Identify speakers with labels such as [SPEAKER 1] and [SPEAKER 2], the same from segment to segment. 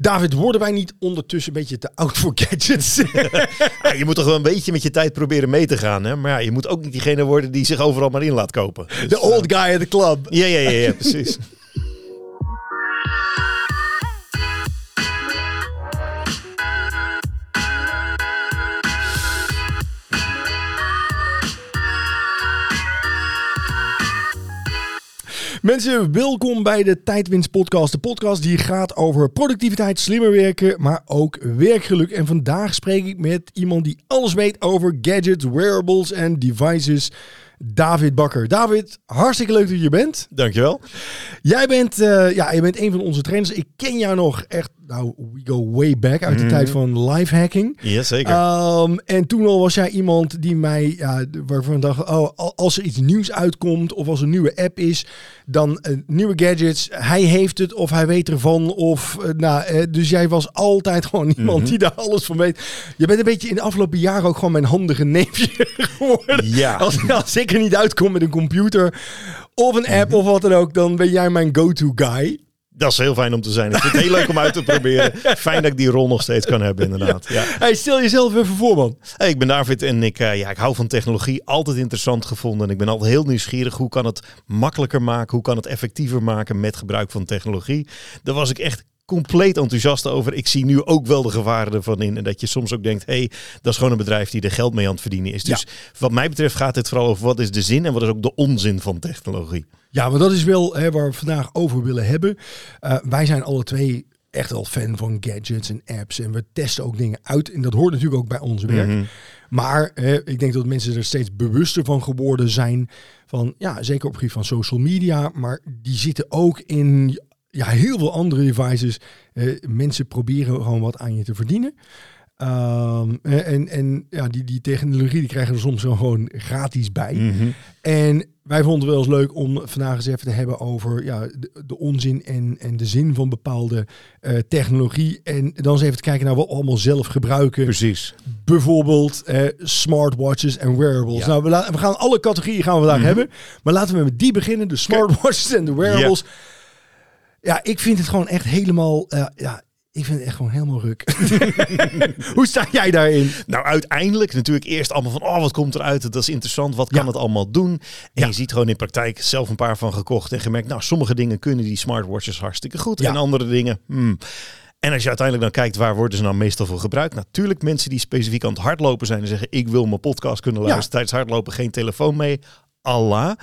[SPEAKER 1] David, worden wij niet ondertussen een beetje te oud voor gadgets?
[SPEAKER 2] Ja, je moet toch wel een beetje met je tijd proberen mee te gaan. Hè? Maar ja, je moet ook niet diegene worden die zich overal maar in laat kopen. Dus,
[SPEAKER 1] De old guy at the club.
[SPEAKER 2] Ja, ja, ja, ja precies.
[SPEAKER 1] Mensen, welkom bij de Tijdwinst Podcast. De podcast die gaat over productiviteit, slimmer werken, maar ook werkgeluk. En vandaag spreek ik met iemand die alles weet over gadgets, wearables en devices. David Bakker. David, hartstikke leuk dat je hier bent.
[SPEAKER 2] Dankjewel.
[SPEAKER 1] Jij bent, eh, ja, je bent een van onze trainers. Ik ken jou nog echt, nou, we go way back uit de
[SPEAKER 2] Mhm.
[SPEAKER 1] tijd van live hacking.
[SPEAKER 2] Jazeker.
[SPEAKER 1] Ehm, en toen al was jij iemand die mij, ja, waarvan ik dacht, oh, al- als er iets nieuws uitkomt of als er een nieuwe app is, dan eh, nieuwe gadgets, hij heeft het of hij weet ervan. Of, eh, nou, dus jij was altijd gewoon iemand
[SPEAKER 2] Mhm.
[SPEAKER 1] die daar alles van weet. Je bent een beetje in de afgelopen jaren ook gewoon mijn handige neefje geworden.
[SPEAKER 2] ja.
[SPEAKER 1] Als, als ik er niet uitkom met een computer of een app of wat dan ook, dan ben jij mijn go-to guy.
[SPEAKER 2] Dat is heel fijn om te zijn. Ik vind het heel leuk om uit te proberen. Fijn dat ik die rol nog steeds kan hebben, inderdaad. Ja.
[SPEAKER 1] Hey, stel jezelf even voor, man.
[SPEAKER 2] Hey, ik ben David en ik, eh, ja, ik hou van technologie. Altijd interessant gevonden. En ik ben altijd heel nieuwsgierig. Hoe kan het makkelijker maken? Hoe kan het effectiever maken met gebruik van technologie? Daar was ik echt compleet enthousiast over. Ik zie nu ook wel de gevaren ervan in. En dat je soms ook denkt, hé, hey, dat is gewoon een bedrijf die er geld mee aan het verdienen is. Dus wat mij betreft gaat het vooral over wat is de zin en wat is ook de onzin van technologie.
[SPEAKER 1] Ja, maar dat is wel hè, waar we vandaag over willen hebben. Uh, wij zijn alle twee echt wel fan van gadgets en apps. En we testen ook dingen uit. En dat hoort natuurlijk ook bij ons werk.
[SPEAKER 2] Mhm.
[SPEAKER 1] Maar hè, ik denk dat mensen er steeds bewuster van geworden zijn. Van ja, zeker op het gebied van social media. Maar die zitten ook in ja, heel veel andere devices. Uh, mensen proberen gewoon wat aan je te verdienen. Um, en en ja, die, die technologie die krijgen er soms gewoon gratis bij.
[SPEAKER 2] Mhm.
[SPEAKER 1] En wij vonden het wel eens leuk om vandaag eens even te hebben over ja, de, de onzin en, en de zin van bepaalde uh, technologie. En dan eens even te kijken naar wat we allemaal zelf gebruiken.
[SPEAKER 2] Precies.
[SPEAKER 1] Bijvoorbeeld uh, smartwatches en wearables. Ja. Nou, we, we, gaan alle categorieën gaan we vandaag mm -hmm. hebben. Maar laten we met die beginnen. De smartwatches en de wearables. Ja. Ja. ik vind het gewoon echt helemaal... Uh, ja, ik vind het echt gewoon helemaal ruk. Hoe sta jij daarin?
[SPEAKER 2] Nou, uiteindelijk natuurlijk eerst allemaal van, oh, wat komt eruit? Dat is interessant. Wat kan ja. het allemaal doen? En ja. je ziet gewoon in praktijk zelf een paar van gekocht en gemerkt, nou, sommige dingen kunnen die smartwatches hartstikke goed. Ja. En andere dingen, hmm. En als je uiteindelijk dan kijkt, waar worden ze nou meestal voor gebruikt? Natuurlijk mensen die specifiek aan het hardlopen zijn en zeggen, ik wil mijn podcast kunnen luisteren tijdens hardlopen, geen telefoon mee. Allah.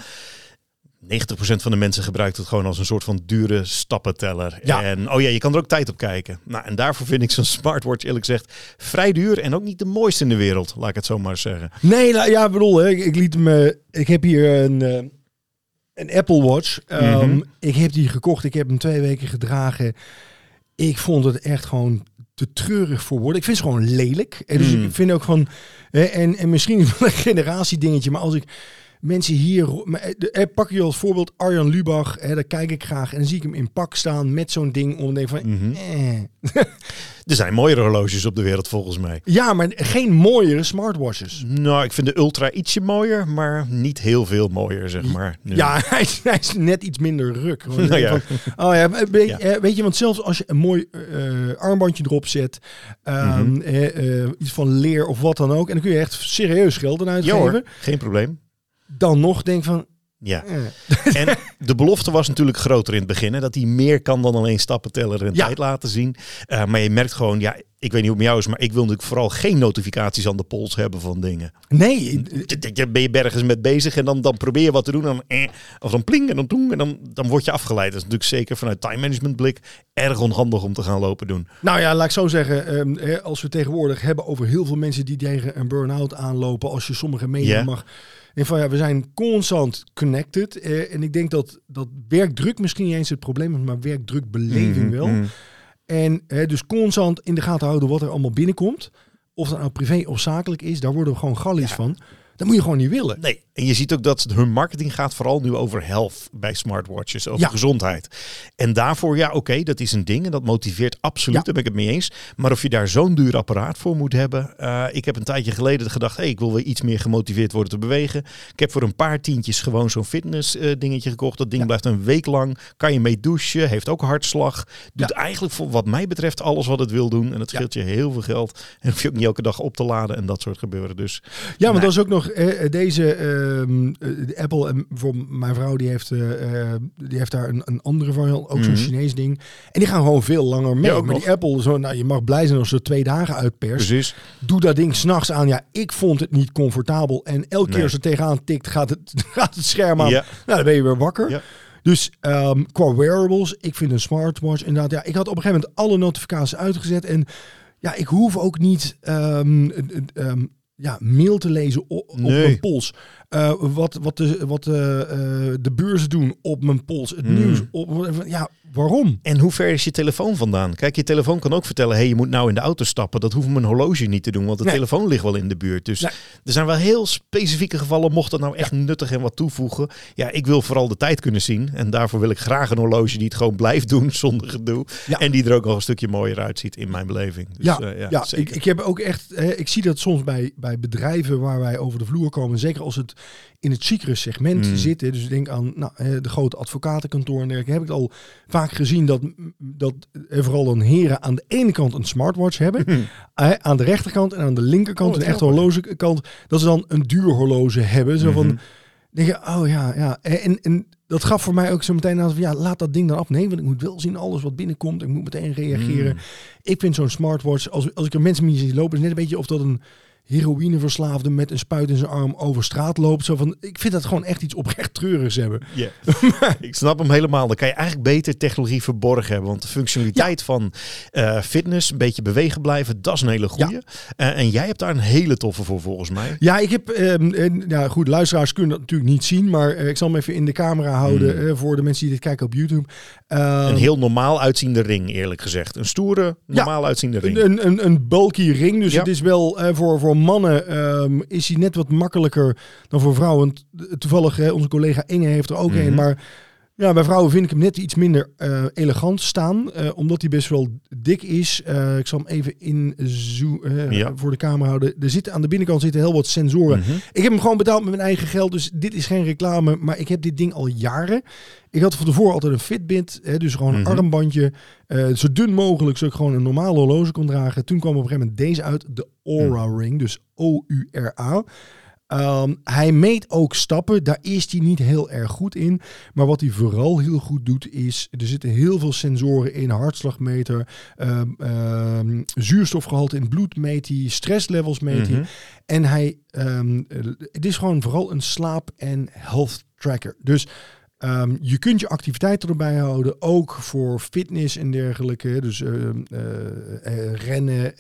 [SPEAKER 2] 90% van de mensen gebruikt het gewoon als een soort van dure stappenteller. Ja. En oh ja, je kan er ook tijd op kijken. Nou, en daarvoor vind ik zo'n smartwatch eerlijk gezegd vrij duur en ook niet de mooiste in de wereld, laat ik het zo maar zeggen.
[SPEAKER 1] Nee, nou, ja, bedoel, ik, ik liet me, ik heb hier een, uh, een Apple Watch. Um, mm -hmm. Ik heb die gekocht, ik heb hem twee weken gedragen. Ik vond het echt gewoon te treurig voor woorden. Ik vind het gewoon lelijk. En dus mm. ik vind ook van, hè, en, en misschien een generatie dingetje, maar als ik mensen hier, pak je als voorbeeld Arjan Lubach, hè, daar kijk ik graag en dan zie ik hem in pak staan met zo'n ding om te denken van,
[SPEAKER 2] Mhm.
[SPEAKER 1] mm -hmm. eh.
[SPEAKER 2] er zijn mooiere horloges op de wereld volgens mij.
[SPEAKER 1] Ja, maar geen mooiere smartwatches.
[SPEAKER 2] Nou, ik vind de Ultra ietsje mooier, maar niet heel veel mooier, zeg maar.
[SPEAKER 1] Nu. Ja, hij is, hij is, net iets minder ruk.
[SPEAKER 2] Nou ja.
[SPEAKER 1] Van, oh ja, weet, ja. weet, je, want zelfs als je een mooi uh, armbandje erop zet, um, mm -hmm. uh, uh, iets van leer of wat dan ook, en dan kun je echt serieus geld aan uitgeven.
[SPEAKER 2] Ja, hoor, geen probleem
[SPEAKER 1] dan nog denk van.
[SPEAKER 2] Ja. En de belofte was natuurlijk groter in het begin. Hè, dat hij meer kan dan alleen stappen tellen en ja. tijd laten zien. Uh, maar je merkt gewoon, ja, ik weet niet hoe het met jou is, maar ik wil natuurlijk vooral geen notificaties aan de pols hebben van dingen.
[SPEAKER 1] Nee.
[SPEAKER 2] Je ben je bergens met bezig en dan, dan probeer je wat te doen. Dan, eh, of dan pling en dan doen en dan, dan word je afgeleid. Dat is natuurlijk zeker vanuit time management blik erg onhandig om te gaan lopen doen.
[SPEAKER 1] Nou ja, laat ik zo zeggen. Um, als we tegenwoordig hebben over heel veel mensen die tegen een burn-out aanlopen. Als je sommige meningen yeah. mag en van ja, we zijn constant connected. Eh, en ik denk dat, dat werkdruk misschien niet eens het probleem is, maar werkdrukbeleving
[SPEAKER 2] Mhm,
[SPEAKER 1] mm, wel. Mm. En eh, dus constant in de gaten houden wat er allemaal binnenkomt. Of dat nou privé of zakelijk is, daar worden we gewoon gallies ja. van. Dat moet je gewoon niet willen.
[SPEAKER 2] Nee, en je ziet ook dat hun marketing gaat vooral nu over health bij smartwatches, over gezondheid. En daarvoor, ja, oké, dat is een ding en dat motiveert absoluut, daar ben ik het mee eens. Maar of je daar zo'n duur apparaat voor moet hebben. Uh, ik heb een tijdje geleden gedacht, hey, ik wil weer iets meer gemotiveerd worden te bewegen. Ik heb voor een paar tientjes gewoon zo'n fitness uh, dingetje gekocht. Dat ding blijft een week lang, kan je mee douchen, heeft ook hartslag. Doet eigenlijk voor wat mij betreft alles wat het wil doen. En dat scheelt je heel veel geld. En hoef je ook niet elke dag op te laden en dat soort gebeuren. Dus,
[SPEAKER 1] ja, maar dat is ook nog uh, deze ehm, de Apple en voor mijn vrouw die heeft, die heeft daar een, een andere variant, ook zo'n mhm. Chinees ding. En die gaan gewoon veel langer mee. Ja, maar die Apple, zo, nou, je mag blij zijn als ze twee dagen uitperst.
[SPEAKER 2] Precies.
[SPEAKER 1] Doe dat ding s'nachts aan. Ja, ik vond het niet comfortabel. En elke keer als het tegenaan tikt, gaat het, gaat het scherm aan. Ja. Nou, dan ben je weer wakker. Ja. Dus um, qua wearables, ik vind een smartwatch inderdaad. Ja, ik had op een gegeven moment alle notificaties uitgezet. En ja, ik hoef ook niet um, um, ja, mail te lezen op, op mijn pols. Uh, wat, wat, de, wat de, uh, de beurzen doen op mijn pols. Het mm. nieuws. Op, ja, waarom?
[SPEAKER 2] En hoe ver is je telefoon vandaan? Kijk, je telefoon kan ook vertellen... hey, je moet nou in de auto stappen. Dat hoeft mijn horloge niet te doen, want de telefoon ligt wel in de buurt. Dus er zijn wel heel specifieke gevallen... mocht dat nou echt nuttig en wat toevoegen. Ja, ik wil vooral de tijd kunnen zien. En daarvoor wil ik graag een horloge die het gewoon blijft doen zonder gedoe. En die er ook nog een stukje mooier uitziet in mijn beleving. Dus,
[SPEAKER 1] ja, uh, ja, ja ik, ik heb ook echt... ik zie dat soms bij, bij bedrijven waar wij over de vloer komen. Zeker als het in het chicere segment mm. zitten. Dus denk aan nou, de grote advocatenkantoor en dergelijke. Heb ik al vaak gezien dat, dat er vooral dan heren aan de ene kant een smartwatch hebben. Mm. aan de rechterkant en aan de linkerkant, oh, een echte horlogekant, dat ze dan een duur horloge hebben. Zo van, mm-hmm. denk je, oh ja, ja. En, en dat gaf voor mij ook zo meteen aan van ja, laat dat ding dan af. Nee, want ik moet wel zien alles wat binnenkomt. Ik moet meteen reageren. Mm. Ik vind zo'n smartwatch, als, als ik er mensen mee zie lopen, is net een beetje of dat een heroïneverslaafde met een spuit in zijn arm over straat loopt. Zo van, ik vind dat gewoon echt iets oprecht treurigs hebben.
[SPEAKER 2] Ja, ik snap hem helemaal. Dan kan je eigenlijk beter technologie verborgen hebben. Want de functionaliteit van uh, fitness, een beetje bewegen blijven, dat is een hele goede. Ja. Uh, en jij hebt daar een hele toffe voor volgens mij.
[SPEAKER 1] Ja, ik heb, um, ja goed, luisteraars kunnen dat natuurlijk niet zien. Maar uh, ik zal hem even in de camera houden hmm. voor de mensen die dit kijken op YouTube.
[SPEAKER 2] Um, een heel normaal uitziende ring, eerlijk gezegd. Een stoere, normaal ja, uitziende ring.
[SPEAKER 1] Een, een, een bulky ring. Dus het is wel voor, voor mannen um, is hij net wat makkelijker dan voor vrouwen. Toevallig, hè, onze collega Inge heeft er ook een. Mhm. Maar ja, bij vrouwen vind ik hem net iets minder uh, elegant staan. Uh, omdat hij best wel dik is. Uh, ik zal hem even in ja. voor de camera houden. Er zitten aan de binnenkant zitten heel wat sensoren. Mhm. Ik heb hem gewoon betaald met mijn eigen geld. Dus dit is geen reclame. Maar ik heb dit ding al jaren. Ik had van tevoren altijd een Fitbit. Hè, dus gewoon een mhm. armbandje. zo dun mogelijk, zodat ik gewoon een normale horloge kon dragen. Toen kwam op een gegeven moment deze uit. De Aura mhm. Ring. Dus O-U-R-A. Ehm, hij meet ook stappen, daar is hij niet heel erg goed in. Maar wat hij vooral heel goed doet is, er zitten heel veel sensoren in, hartslagmeter, um, um, zuurstofgehalte in bloed meet hij, stresslevels meet hij. Mhm. En hij, het is gewoon vooral een slaap- en health tracker. Dus je kunt je activiteiten erbij houden, ook voor fitness en dergelijke. Dus uh, uh, rennen,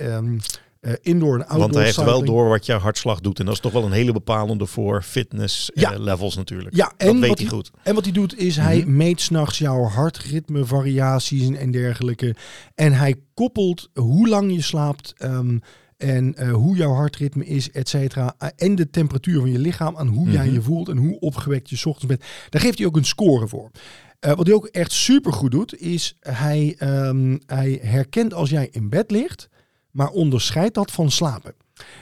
[SPEAKER 1] uh, indoor en outdoor.
[SPEAKER 2] Want hij heeft wel door wat jouw hartslag doet. En dat is toch wel een hele bepalende voor fitness uh, levels natuurlijk.
[SPEAKER 1] Ja, en dat weet hij goed. En wat hij doet is, hij mhm. meet s'nachts jouw hartritme, variaties en dergelijke. En hij koppelt hoe lang je slaapt... Um, en uh, hoe jouw hartritme is, et cetera. en de temperatuur van je lichaam aan hoe jij mhm. je voelt en hoe opgewekt je ochtends bent. Daar geeft hij ook een score voor. Uh, wat hij ook echt super goed doet, is hij, um, hij herkent als jij in bed ligt maar onderscheidt dat van slapen.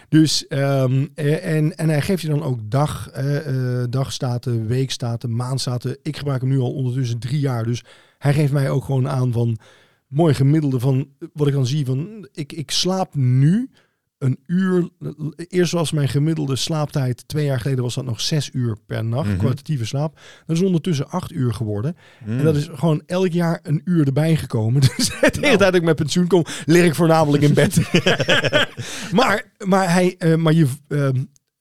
[SPEAKER 1] Dus, um, en, en hij geeft je dan ook dag, uh, dagstaten, weekstaten, maandstaten. Ik gebruik hem nu al ondertussen drie jaar. Dus hij geeft mij ook gewoon aan van mooi gemiddelde van wat ik dan zie van ik, ik slaap nu een uur. Eerst was mijn gemiddelde slaaptijd, twee jaar geleden was dat nog zes uur per nacht, mm kwalitatieve slaap. Dat is ondertussen acht uur geworden. En dat mm. is gewoon elk jaar een uur erbij gekomen. Dus tegen nou. dat ik met pensioen kom, lig ik voornamelijk in bed. maar, maar, hij, uh, maar je, uh,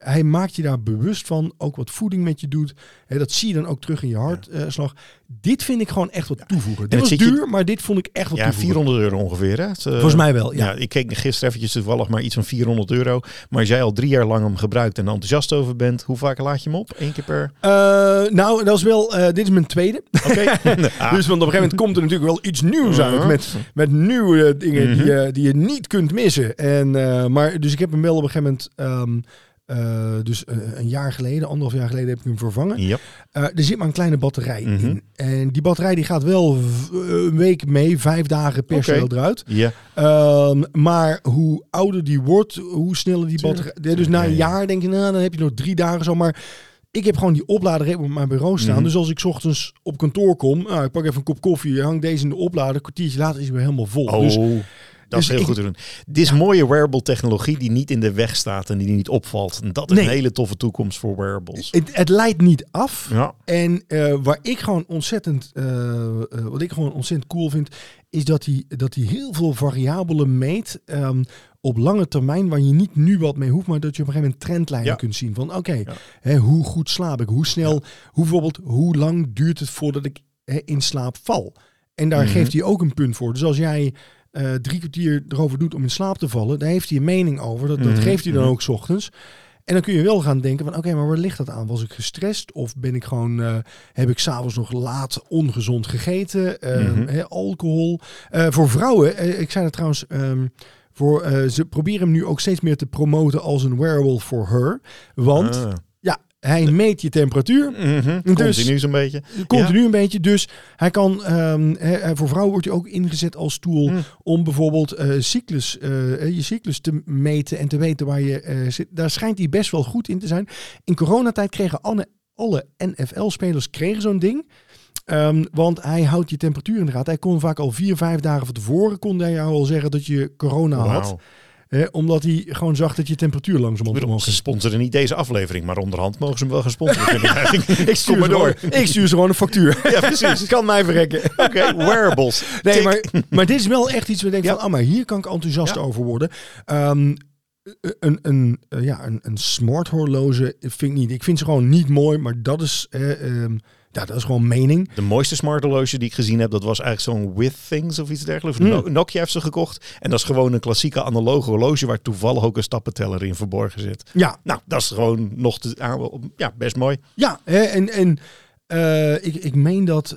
[SPEAKER 1] hij maakt je daar bewust van, ook wat voeding met je doet. Hè, dat zie je dan ook terug in je hartslag. dit vind ik gewoon echt wat toevoegen. Dit was duur, maar dit vond ik echt wat
[SPEAKER 2] ja, 400 euro ongeveer. Hè? Het,
[SPEAKER 1] uh, Volgens mij wel, ja.
[SPEAKER 2] ja. Ik keek gisteren eventjes toevallig maar iets van 400 euro. Maar als jij al drie jaar lang hem gebruikt en enthousiast over bent, hoe vaak laat je hem op? Eén keer per?
[SPEAKER 1] Uh, nou, dat is wel, uh, dit is mijn tweede. Oké. dus want op een gegeven moment komt er natuurlijk wel iets nieuws uit. Uh-huh. Met, met nieuwe dingen die, mhm. die je niet kunt missen. En, maar, dus ik heb hem wel op een gegeven moment... Um, eh, dus eh, een jaar geleden, anderhalf jaar geleden heb ik hem vervangen.
[SPEAKER 2] Ja.
[SPEAKER 1] Eh, er zit maar een kleine batterij
[SPEAKER 2] Mhm.
[SPEAKER 1] in. En die batterij die gaat wel een week mee, vijf dagen per cel eruit.
[SPEAKER 2] Ja.
[SPEAKER 1] Ehm, maar hoe ouder die wordt, hoe sneller die
[SPEAKER 2] Tuurlijk,
[SPEAKER 1] batterij... Dus na een
[SPEAKER 2] Ja, ja.
[SPEAKER 1] jaar denk je, nou, dan heb je nog drie dagen zo. Maar ik heb gewoon die oplader op mijn bureau staan.
[SPEAKER 2] Mhm.
[SPEAKER 1] Dus als ik 's ochtends op kantoor kom, nou, ik pak even een kop koffie, hang deze in de oplader. Een kwartiertje later is hij weer helemaal vol.
[SPEAKER 2] Oh,
[SPEAKER 1] Dus
[SPEAKER 2] dat is
[SPEAKER 1] dus
[SPEAKER 2] heel
[SPEAKER 1] ik-
[SPEAKER 2] goed te doen. Dit is mooie wearable technologie die niet in de weg staat en die niet opvalt. En dat is
[SPEAKER 1] Nee.
[SPEAKER 2] een hele toffe toekomst voor wearables.
[SPEAKER 1] het, het leidt niet af.
[SPEAKER 2] Ja.
[SPEAKER 1] En eh, waar ik gewoon ontzettend, eh, eh, wat ik gewoon ontzettend cool vind, is dat hij, dat hij heel veel variabelen meet ehm, op lange termijn, waar je niet nu wat mee hoeft, maar dat je op een gegeven moment trendlijnen
[SPEAKER 2] Ja.
[SPEAKER 1] kunt zien. Van oké,
[SPEAKER 2] Ja.
[SPEAKER 1] hoe goed slaap ik? Hoe snel, hoe bijvoorbeeld, hoe lang duurt het voordat ik hè, in slaap val? En daar
[SPEAKER 2] Mhm.
[SPEAKER 1] geeft hij ook een punt voor. Dus als jij eh, drie kwartier erover doet om in slaap te vallen, daar heeft hij een mening over. Dat, dat
[SPEAKER 2] Mhm,
[SPEAKER 1] geeft hij dan
[SPEAKER 2] mhm.
[SPEAKER 1] ook 's ochtends. En dan kun je wel gaan denken van oké, maar waar ligt dat aan? Was ik gestrest of ben ik gewoon, eh, heb ik s'avonds nog laat ongezond gegeten? Ehm,
[SPEAKER 2] Mhm.
[SPEAKER 1] hè, alcohol. Eh, voor vrouwen, ik zei het trouwens, ehm, voor, ze proberen hem nu ook steeds meer te promoten als een wearable for her. Want
[SPEAKER 2] Ah.
[SPEAKER 1] Hij meet je temperatuur.
[SPEAKER 2] Mhm.
[SPEAKER 1] Dus-
[SPEAKER 2] Continu zo'n beetje.
[SPEAKER 1] Continu een beetje. Dus hij kan, ehm, hè, voor vrouwen wordt hij ook ingezet als tool
[SPEAKER 2] Hm.
[SPEAKER 1] om bijvoorbeeld eh, cyclus, eh, je cyclus te meten en te weten waar je eh, zit. Daar schijnt hij best wel goed in te zijn. In coronatijd kregen alle, alle NFL-spelers kregen zo'n ding. Ehm, want hij houdt je temperatuur in de gaten. Hij kon vaak al vier, vijf dagen van tevoren kon hij jou al zeggen dat je corona had. Omdat hij gewoon zag dat je temperatuur langzaam omhoog
[SPEAKER 2] ze sponsoren niet deze aflevering, maar onderhand mogen ze hem wel gaan sponsoren. vind ik
[SPEAKER 1] stuur,
[SPEAKER 2] maar door.
[SPEAKER 1] gewoon- ik stuur ze gewoon een factuur.
[SPEAKER 2] Ja, precies.
[SPEAKER 1] kan mij verrekken.
[SPEAKER 2] Oké, wearables.
[SPEAKER 1] Nee,
[SPEAKER 2] Tik.
[SPEAKER 1] maar, maar dit is wel echt iets waar ik denk
[SPEAKER 2] Ja.
[SPEAKER 1] van, ah, maar hier kan ik enthousiast
[SPEAKER 2] Ja.
[SPEAKER 1] over worden. Ehm, een, een, eh, ja, een, een smart horloge vind ik niet. Ik vind ze gewoon niet mooi, maar dat is, eh, ehm, ja, dat is gewoon mening.
[SPEAKER 2] De mooiste smart horloge die ik gezien heb, dat was eigenlijk zo'n With Things of iets dergelijks.
[SPEAKER 1] Mm.
[SPEAKER 2] No- Nokia heeft ze gekocht. En dat is gewoon een klassieke analoge horloge waar toevallig ook een stappenteller in verborgen zit.
[SPEAKER 1] Ja,
[SPEAKER 2] Nou, dat is gewoon nog te, aan- ja, best mooi.
[SPEAKER 1] ja hè, en, en eh, ik, ik meen dat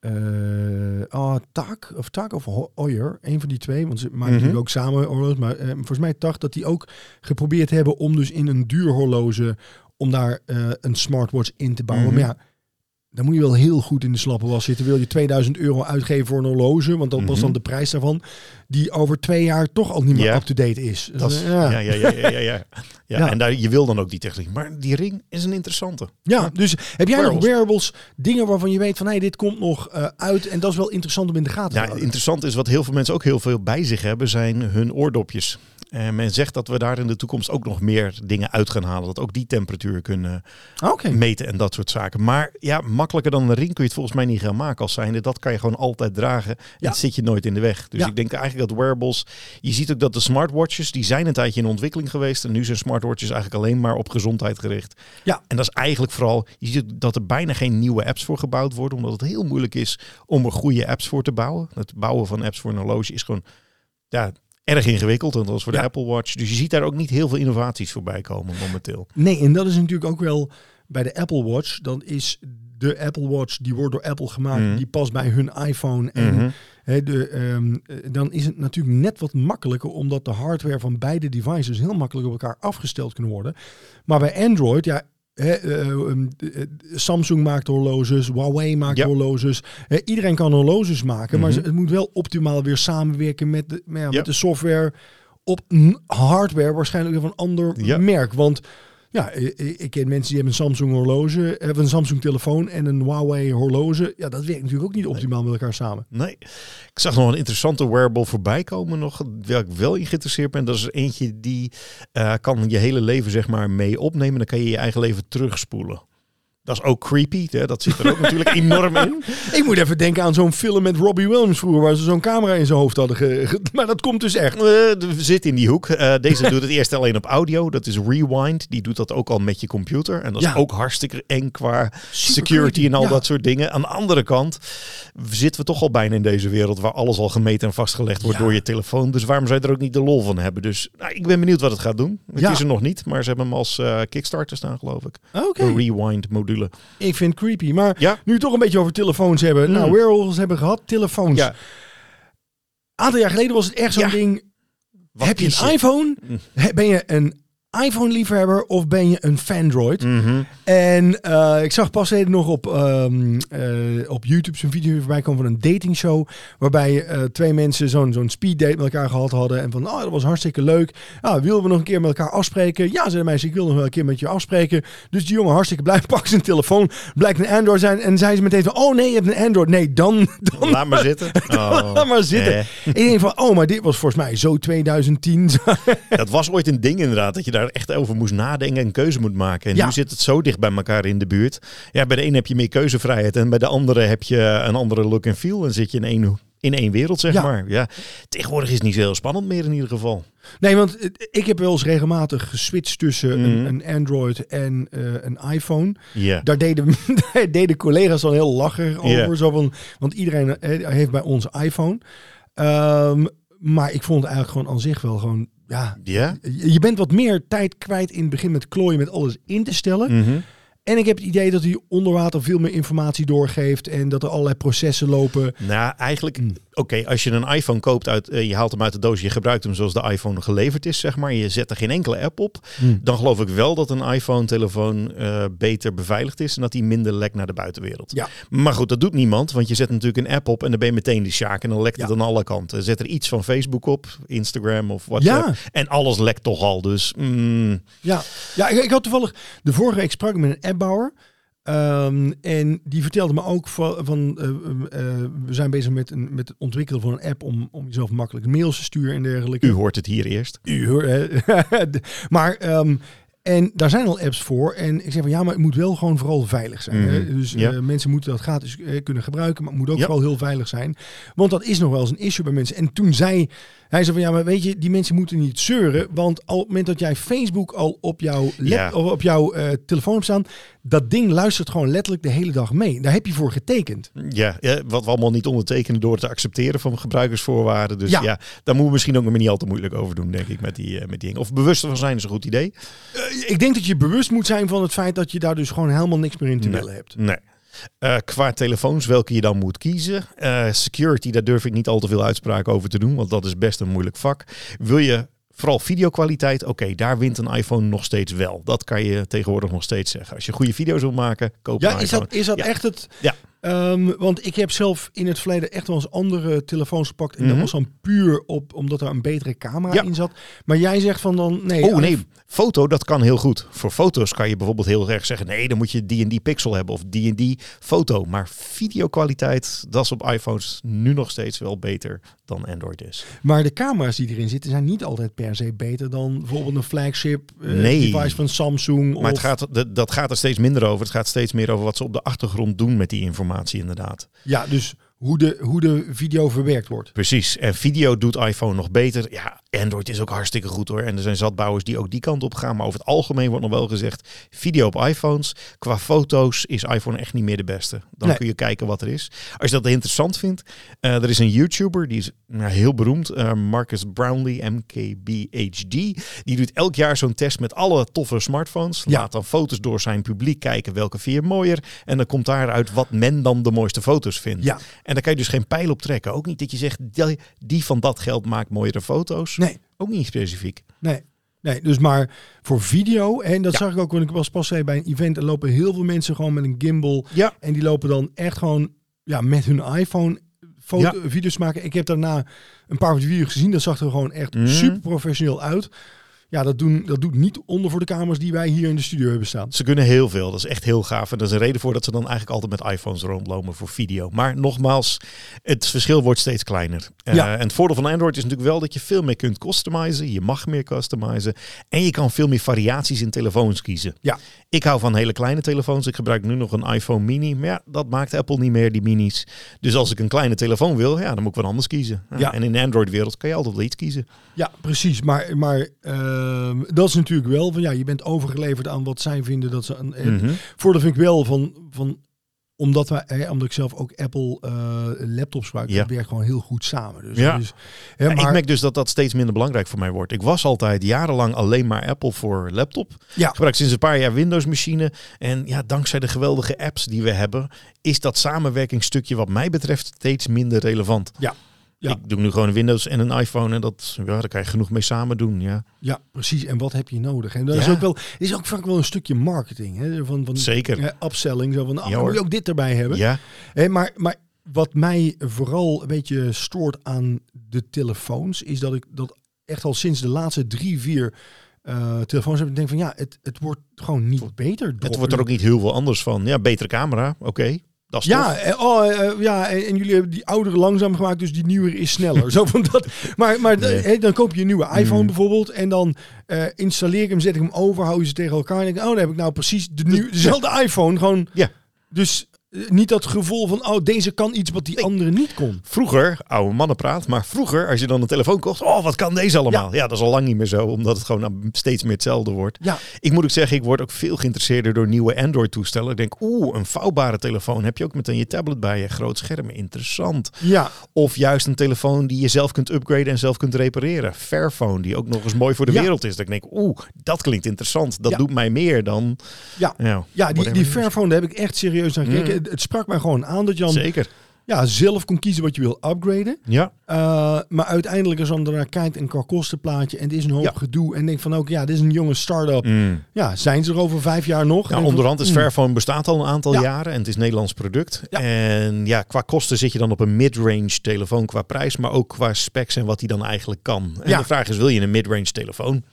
[SPEAKER 1] eh ah, Tak of Tak of Hoyer, een van die twee, want ze maken natuurlijk ook samen horloges, maar eh, volgens mij Tak dat die ook geprobeerd hebben om dus in een duur horloge om daar eh, een smartwatch in te bouwen.
[SPEAKER 2] Mhm.
[SPEAKER 1] Maar ja, dan moet je wel heel goed in de slappe was zitten. Wil je 2000 euro uitgeven voor een horloge, want dat was
[SPEAKER 2] Mhm.
[SPEAKER 1] dan de prijs daarvan, die over twee jaar toch al niet meer
[SPEAKER 2] Ja.
[SPEAKER 1] up-to-date is. Dus,
[SPEAKER 2] Dat is,
[SPEAKER 1] eh,
[SPEAKER 2] ja. Ja, ja, ja, ja, ja, ja. Ja,
[SPEAKER 1] Ja.
[SPEAKER 2] En daar, je wil dan ook die techniek. Maar die ring is een interessante.
[SPEAKER 1] Ja, dus heb jij nog
[SPEAKER 2] Wearables.
[SPEAKER 1] wearables, dingen waarvan je weet van hey, dit komt nog eh, uit en dat is wel interessant om in de gaten te
[SPEAKER 2] Ja,
[SPEAKER 1] houden.
[SPEAKER 2] interessant is wat heel veel mensen ook heel veel bij zich hebben, zijn hun oordopjes. En men zegt dat we daar in de toekomst ook nog meer dingen uit gaan halen. Dat ook die temperatuur kunnen
[SPEAKER 1] Oké.
[SPEAKER 2] meten en dat soort zaken. Maar ja, makkelijker dan een ring kun je het volgens mij niet gaan maken als zijnde. Dat kan je gewoon altijd dragen.
[SPEAKER 1] Ja.
[SPEAKER 2] Het zit je nooit in de weg. Dus
[SPEAKER 1] Ja.
[SPEAKER 2] ik denk eigenlijk dat wearables... Je ziet ook dat de smartwatches, die zijn een tijdje in ontwikkeling geweest. En nu zijn smartwatches eigenlijk alleen maar op gezondheid gericht.
[SPEAKER 1] Ja.
[SPEAKER 2] En dat is eigenlijk vooral... Je ziet dat er bijna geen nieuwe apps voor gebouwd worden. Omdat het heel moeilijk is om er goede apps voor te bouwen. Het bouwen van apps voor een horloge is gewoon... Ja, erg ingewikkeld. En dat is voor de. Apple Watch. Dus je ziet daar ook niet heel veel innovaties voorbij komen momenteel.
[SPEAKER 1] Nee, en dat is natuurlijk ook wel bij de Apple Watch. Dan is de Apple Watch, die wordt door Apple gemaakt,
[SPEAKER 2] Mhm.
[SPEAKER 1] die past bij hun iPhone. En
[SPEAKER 2] Mhm.
[SPEAKER 1] de, ehm, eh, dan is het natuurlijk net wat makkelijker, omdat de hardware van beide devices heel makkelijk op elkaar afgesteld kunnen worden. Maar bij Android, ja. Eh, ehm, eh, Samsung maakt horloges, Huawei maakt horloges. Iedereen kan horloges maken, maar
[SPEAKER 2] Mhm.
[SPEAKER 1] het moet wel optimaal weer samenwerken met de, ja, met de software op hardware waarschijnlijk weer van een ander merk. Want ja, ik, ken mensen die hebben een Samsung horloge, hebben een Samsung telefoon en een Huawei horloge. Ja, dat werkt natuurlijk ook niet optimaal met elkaar samen.
[SPEAKER 2] Nee. Ik zag nog een interessante wearable voorbij komen nog, waar ik wel in geïnteresseerd ben. Dat is eentje die eh, kan je hele leven zeg maar mee opnemen. Dan kan je je eigen leven terugspoelen. Dat is ook creepy. Hè? Dat zit er ook natuurlijk enorm in.
[SPEAKER 1] Ik moet even denken aan zo'n film met Robbie Williams vroeger, waar ze zo'n camera in zijn hoofd hadden. Ge maar dat komt dus echt.
[SPEAKER 2] Eh, we zitten in die hoek. Eh, deze doet het eerst alleen op audio. Dat is Rewind. Die doet dat ook al met je computer. En dat is
[SPEAKER 1] Ja.
[SPEAKER 2] ook hartstikke eng qua
[SPEAKER 1] Super
[SPEAKER 2] security
[SPEAKER 1] creepy,
[SPEAKER 2] en al
[SPEAKER 1] ja.
[SPEAKER 2] dat soort dingen. Aan de andere kant zitten we toch al bijna in deze wereld waar alles al gemeten en vastgelegd wordt
[SPEAKER 1] Ja.
[SPEAKER 2] door je telefoon. Dus waarom zou je er ook niet de lol van hebben? Dus nou, ik ben benieuwd wat het gaat doen. Het is er nog niet, maar ze hebben hem als eh, Kickstarter staan, geloof ik.
[SPEAKER 1] Oké.
[SPEAKER 2] Een Rewind module.
[SPEAKER 1] Ik vind het creepy. Maar
[SPEAKER 2] Ja.
[SPEAKER 1] nu toch een beetje over telefoons hebben.
[SPEAKER 2] Mm.
[SPEAKER 1] Nou, wearables hebben gehad, telefoons.
[SPEAKER 2] Ja.
[SPEAKER 1] Een aantal jaar geleden was het echt zo'n
[SPEAKER 2] Ja.
[SPEAKER 1] ding.
[SPEAKER 2] Wat
[SPEAKER 1] heb je een iPhone?
[SPEAKER 2] Mm.
[SPEAKER 1] Ben je een iPhone-liefhebber of ben je een Fandroid?
[SPEAKER 2] Mhm.
[SPEAKER 1] En uh, ik zag pas even nog op, um, uh, op YouTube zo'n video voorbij komen van een datingshow. Waarbij uh, twee mensen zo'n zo'n speeddate met elkaar gehad hadden. En van, oh, dat was hartstikke leuk. Ah, willen we nog een keer met elkaar afspreken? Ja, zei de meisje, ik wil nog wel een keer met je afspreken. Dus die jongen hartstikke blij, pakt zijn telefoon. Blijkt een Android zijn. En zei ze meteen van, oh nee, je hebt een Android. Nee, dan... dan
[SPEAKER 2] Laat maar zitten.
[SPEAKER 1] Oh. Laat maar zitten. Eh. Ik denk van, oh, maar dit was volgens mij zo 2010.
[SPEAKER 2] dat was ooit een ding inderdaad, dat je daar echt over moest nadenken en keuze moet maken. En
[SPEAKER 1] Ja.
[SPEAKER 2] nu zit het zo dicht bij elkaar in de buurt. Ja, bij de ene heb je meer keuzevrijheid en bij de andere heb je een andere look en feel. En zit je in één, in één wereld, zeg
[SPEAKER 1] Ja.
[SPEAKER 2] maar. Ja. Tegenwoordig is het niet zo heel spannend meer in ieder geval.
[SPEAKER 1] Nee, want ik heb wel eens regelmatig geswitcht tussen een,
[SPEAKER 2] Mhm.
[SPEAKER 1] een Android en eh, een iPhone.
[SPEAKER 2] Ja.
[SPEAKER 1] Daar deden, daar deden collega's dan heel lacherig over. Zo van, want iedereen eh, heeft bij ons iPhone. Ehm, maar ik vond het eigenlijk gewoon aan zich wel gewoon... Ja,
[SPEAKER 2] Ja?
[SPEAKER 1] je bent wat meer tijd kwijt in het begin met klooien met alles in te stellen.
[SPEAKER 2] Mhm.
[SPEAKER 1] En ik heb het idee dat hij onder water veel meer informatie doorgeeft. En dat er allerlei processen lopen.
[SPEAKER 2] Nou, eigenlijk, Oké, als je een iPhone koopt, uit, eh, je haalt hem uit de doos, je gebruikt hem zoals de iPhone geleverd is, zeg maar. Je zet er geen enkele app op.
[SPEAKER 1] Mm.
[SPEAKER 2] Dan geloof ik wel dat een iPhone-telefoon eh, beter beveiligd is en dat hij minder lekt naar de buitenwereld.
[SPEAKER 1] Ja.
[SPEAKER 2] Maar goed, dat doet niemand, want je zet natuurlijk een app op en dan ben je meteen die sjaak en dan lekt
[SPEAKER 1] Ja.
[SPEAKER 2] het aan alle kanten. Zet er iets van Facebook op, Instagram of WhatsApp
[SPEAKER 1] Ja.
[SPEAKER 2] en alles lekt toch al. Dus mm,
[SPEAKER 1] Ja, ja ik, ik had toevallig de vorige week sprak ik met een appbouwer. Ehm, en die vertelde me ook van, van eh, eh, we zijn bezig met, een, met het ontwikkelen van een app om, om jezelf makkelijk mails te sturen en dergelijke.
[SPEAKER 2] u hoort het hier eerst.
[SPEAKER 1] U hoor, hè. maar ehm, en daar zijn al apps voor. En ik zeg van ja, maar het moet wel gewoon vooral veilig zijn. hè.
[SPEAKER 2] Mhm.
[SPEAKER 1] Dus
[SPEAKER 2] Ja.
[SPEAKER 1] eh, mensen moeten dat gratis eh, kunnen gebruiken, maar het moet ook
[SPEAKER 2] Ja.
[SPEAKER 1] vooral heel veilig zijn. Want dat is nog wel eens een issue bij mensen. En toen zei hij zei van ja, maar weet je, die mensen moeten niet zeuren, want al op het moment dat jij Facebook al op jouw lap,
[SPEAKER 2] Ja.
[SPEAKER 1] of op jouw eh, telefoon hebt staan, dat ding luistert gewoon letterlijk de hele dag mee. Daar heb je voor getekend.
[SPEAKER 2] Ja, ja, wat we allemaal niet ondertekenen door te accepteren van gebruikersvoorwaarden. Dus
[SPEAKER 1] Ja.
[SPEAKER 2] ja, daar moeten we misschien ook nog niet al te moeilijk over doen, denk ik, met die, eh, met die dingen. Of bewust van zijn is een goed idee.
[SPEAKER 1] Eh, ik denk dat je bewust moet zijn van het feit dat je daar dus gewoon helemaal niks meer in te
[SPEAKER 2] Nee.
[SPEAKER 1] willen hebt.
[SPEAKER 2] Nee. Eh, qua telefoons, welke je dan moet kiezen. Eh, security, daar durf ik niet al te veel uitspraken over te doen, want dat is best een moeilijk vak. Wil je vooral videokwaliteit, oké, daar wint een iPhone nog steeds wel. Dat kan je tegenwoordig nog steeds zeggen. Als je goede video's wil maken, koop
[SPEAKER 1] Ja,
[SPEAKER 2] een
[SPEAKER 1] is
[SPEAKER 2] iPhone.
[SPEAKER 1] dat, is dat
[SPEAKER 2] Ja.
[SPEAKER 1] echt het?
[SPEAKER 2] Ja.
[SPEAKER 1] Ehm, want ik heb zelf in het verleden echt wel eens andere telefoons gepakt. En dat
[SPEAKER 2] Mhm.
[SPEAKER 1] was dan puur op, omdat er een betere camera
[SPEAKER 2] Ja.
[SPEAKER 1] in zat. Maar jij zegt van dan, nee.
[SPEAKER 2] Oh nee, foto, dat kan heel goed. Voor foto's kan je bijvoorbeeld heel erg zeggen... nee, dan moet je die en die pixel hebben of die en die foto. Maar videokwaliteit, dat is op iPhones nu nog steeds wel beter dan Android is.
[SPEAKER 1] Maar de camera's die erin zitten zijn niet altijd per se beter dan bijvoorbeeld een flagship eh,
[SPEAKER 2] Nee.
[SPEAKER 1] device van Samsung.
[SPEAKER 2] Maar het gaat, dat gaat er steeds minder over. Het gaat steeds meer over wat ze op de achtergrond doen met die informatie inderdaad.
[SPEAKER 1] Ja, dus hoe de, hoe de video verwerkt wordt.
[SPEAKER 2] Precies. En video doet iPhone nog beter. Ja, Android is ook hartstikke goed hoor. En er zijn zatbouwers die ook die kant op gaan. Maar over het algemeen wordt nog wel gezegd... video op iPhones. Qua foto's is iPhone echt niet meer de beste. Dan
[SPEAKER 1] Nee.
[SPEAKER 2] kun je kijken wat er is. Als je dat interessant vindt... eh, er is een YouTuber, die is nou, heel beroemd. eh, Marcus Brownlee, MKBHD. Die doet elk jaar zo'n test met alle toffe smartphones.
[SPEAKER 1] Ja.
[SPEAKER 2] Laat dan foto's door zijn publiek kijken welke vier mooier. En dan komt daaruit wat men dan de mooiste foto's vindt.
[SPEAKER 1] Ja.
[SPEAKER 2] En daar kan je dus geen pijl op trekken. Ook niet dat je zegt, die van dat geld maakt mooiere foto's. Ook niet specifiek.
[SPEAKER 1] nee. Nee, dus maar voor video, en dat
[SPEAKER 2] Ja.
[SPEAKER 1] zag ik ook, want ik was pas even bij een event, er lopen heel veel mensen gewoon met een gimbal
[SPEAKER 2] Ja.
[SPEAKER 1] En die lopen dan echt gewoon ja, met hun iPhone foto,
[SPEAKER 2] Ja.
[SPEAKER 1] video's maken. Ik heb daarna een paar video's gezien. Dat zag er gewoon echt
[SPEAKER 2] Mhm.
[SPEAKER 1] super professioneel uit. Ja, dat, doen, dat doet niet onder voor de camera's die wij hier in de studio hebben staan.
[SPEAKER 2] Ze kunnen heel veel. Dat is echt heel gaaf. En dat is een reden voor dat ze dan eigenlijk altijd met iPhones rondlopen voor video. Maar nogmaals, het verschil wordt steeds kleiner. Eh,
[SPEAKER 1] Ja.
[SPEAKER 2] en het voordeel van Android is natuurlijk wel dat je veel meer kunt customizen. Je mag meer customizen. En je kan veel meer variaties in telefoons kiezen.
[SPEAKER 1] Ja.
[SPEAKER 2] Ik hou van hele kleine telefoons. Ik gebruik nu nog een iPhone mini. Maar ja, dat maakt Apple niet meer, die minis. Dus als ik een kleine telefoon wil, ja, dan moet ik wat anders kiezen. Ja. En in de Android-wereld kan je altijd wel iets kiezen.
[SPEAKER 1] Ja, precies. Maar, maar ehm, dat is natuurlijk wel van ja, je bent overgeleverd aan wat zij vinden dat ze. Een, en. Voordeel vind ik wel van. van omdat, wij, hè, omdat ik zelf ook Apple eh, laptops gebruik,
[SPEAKER 2] Ja.
[SPEAKER 1] dat werkt gewoon heel goed samen. Dus,
[SPEAKER 2] Ja.
[SPEAKER 1] dus, hè,
[SPEAKER 2] Ja,
[SPEAKER 1] maar,
[SPEAKER 2] Ik merk dus dat dat steeds minder belangrijk voor mij wordt. Ik was altijd jarenlang alleen maar Apple voor laptop.
[SPEAKER 1] Ja.
[SPEAKER 2] Ik gebruik sinds een paar jaar Windows machine. En ja, dankzij de geweldige apps die we hebben, is dat samenwerkingsstukje wat mij betreft steeds minder relevant.
[SPEAKER 1] Ja.
[SPEAKER 2] Ja. Ik doe nu gewoon een Windows en een iPhone en dat, ja, daar kan je genoeg mee samen doen. Ja,
[SPEAKER 1] ja precies. En wat heb je nodig? En dat is ook wel, is ook vaak wel een stukje marketing. Hè? Van, van,
[SPEAKER 2] Zeker.
[SPEAKER 1] Ja, upselling. Zo van, ah, moet je ook dit erbij hebben.
[SPEAKER 2] Ja.
[SPEAKER 1] Hè, maar, maar wat mij vooral een beetje stoort aan de telefoons, is dat ik dat echt al sinds de laatste drie, vier uh, telefoons heb ik denk van ja, het, het wordt gewoon niet beter.
[SPEAKER 2] Het wordt er ook niet heel veel anders van. Ja, betere camera, oké. Dat is
[SPEAKER 1] ja, en, eh, oh, uh, ja, en, jullie hebben die oudere langzaam gemaakt, dus die nieuwere is sneller. Zo van dat. Maar, maar dan koop je een nieuwe iPhone mm. bijvoorbeeld en dan uh, installeer ik hem, zet ik hem over, hou je ze tegen elkaar en denk oh, dan heb ik nou precies de nieuwe, dezelfde iPhone. Gewoon.
[SPEAKER 2] Ja.
[SPEAKER 1] Dus eh, niet dat gevoel van, oh, deze kan iets wat die andere niet kon.
[SPEAKER 2] Vroeger, oude mannenpraat, maar vroeger, als je dan een telefoon kocht, oh, wat kan deze allemaal? Ja, dat is al lang niet meer zo, omdat het gewoon steeds meer hetzelfde wordt.
[SPEAKER 1] Ja.
[SPEAKER 2] Ik moet ook zeggen, ik word ook veel geïnteresseerder door nieuwe Android-toestellen. Ik denk, oeh, een vouwbare telefoon, heb je ook meteen je tablet bij je, groot scherm, interessant.
[SPEAKER 1] Ja.
[SPEAKER 2] Of juist een telefoon die je zelf kunt upgraden en zelf kunt repareren. Fairphone, die ook nog eens mooi voor de wereld is. Dat ik denk, oeh, dat klinkt interessant. Dat doet mij meer dan...
[SPEAKER 1] Ja, ja, die, die Fairphone, daar heb ik echt serieus aan gekeken. Mm. Het sprak mij gewoon aan dat je dan
[SPEAKER 2] Zeker.
[SPEAKER 1] Ja, zelf kon kiezen wat je wil upgraden.
[SPEAKER 2] Ja.
[SPEAKER 1] Uh, maar uiteindelijk als dan naar kijkt een qua kostenplaatje en het is een hoop gedoe en denk van ook ja, dit is een jonge start-up.
[SPEAKER 2] Mm.
[SPEAKER 1] Ja, zijn ze er over vijf jaar nog?
[SPEAKER 2] Ja, onderhand is mm. Fairphone bestaat al een aantal jaren en het is Nederlands product. En ja, qua kosten zit je dan op een mid-range telefoon qua prijs, maar ook qua specs en wat die dan eigenlijk kan. En de vraag is, wil je een mid-range telefoon?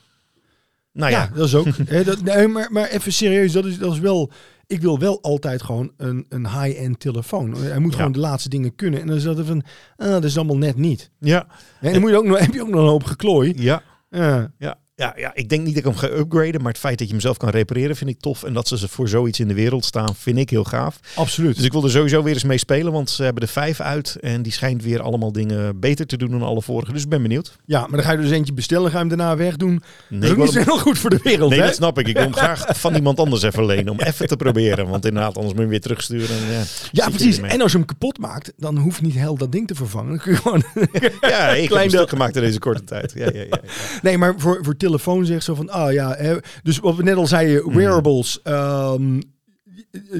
[SPEAKER 2] Nou ja.
[SPEAKER 1] dat is ook. dat, nee, maar, maar even serieus, dat is, dat is wel ik wil wel altijd gewoon een, een high-end telefoon. Hij moet gewoon de laatste dingen kunnen. En dan is dat van, ah, dat is allemaal net niet.
[SPEAKER 2] Ja.
[SPEAKER 1] En dan moet je ook nog, heb je ook nog een hoop geklooi.
[SPEAKER 2] Ja. Ja. ja. Ja, ja, ik denk niet dat ik hem ga upgraden, maar het feit dat je hem zelf kan repareren vind ik tof. En dat ze voor zoiets in de wereld staan, vind ik heel gaaf.
[SPEAKER 1] Absoluut.
[SPEAKER 2] Dus ik wil er sowieso weer eens mee spelen, want ze hebben de vijf uit en die schijnt weer allemaal dingen beter te doen dan alle vorige. Dus ik ben benieuwd.
[SPEAKER 1] Ja, maar dan ga je dus eentje bestellen, ga je hem daarna wegdoen. Nee, dat is niet heel goed voor de wereld.
[SPEAKER 2] Nee,
[SPEAKER 1] hè?
[SPEAKER 2] dat snap ik. Ik wil hem graag van iemand anders even lenen om even te proberen. Want inderdaad, anders moet je hem weer terugsturen. En, ja,
[SPEAKER 1] ja precies. En als je hem kapot maakt, dan hoeft niet heel dat ding te vervangen. Dan kun je gewoon...
[SPEAKER 2] ja, ik heb een stuk gemaakt in deze korte tijd. Ja, ja, ja,
[SPEAKER 1] Nee, maar voor, voor telefoon zegt zo van ah ja, hè, dus wat we net al zeiden, mhm. wearables. Um,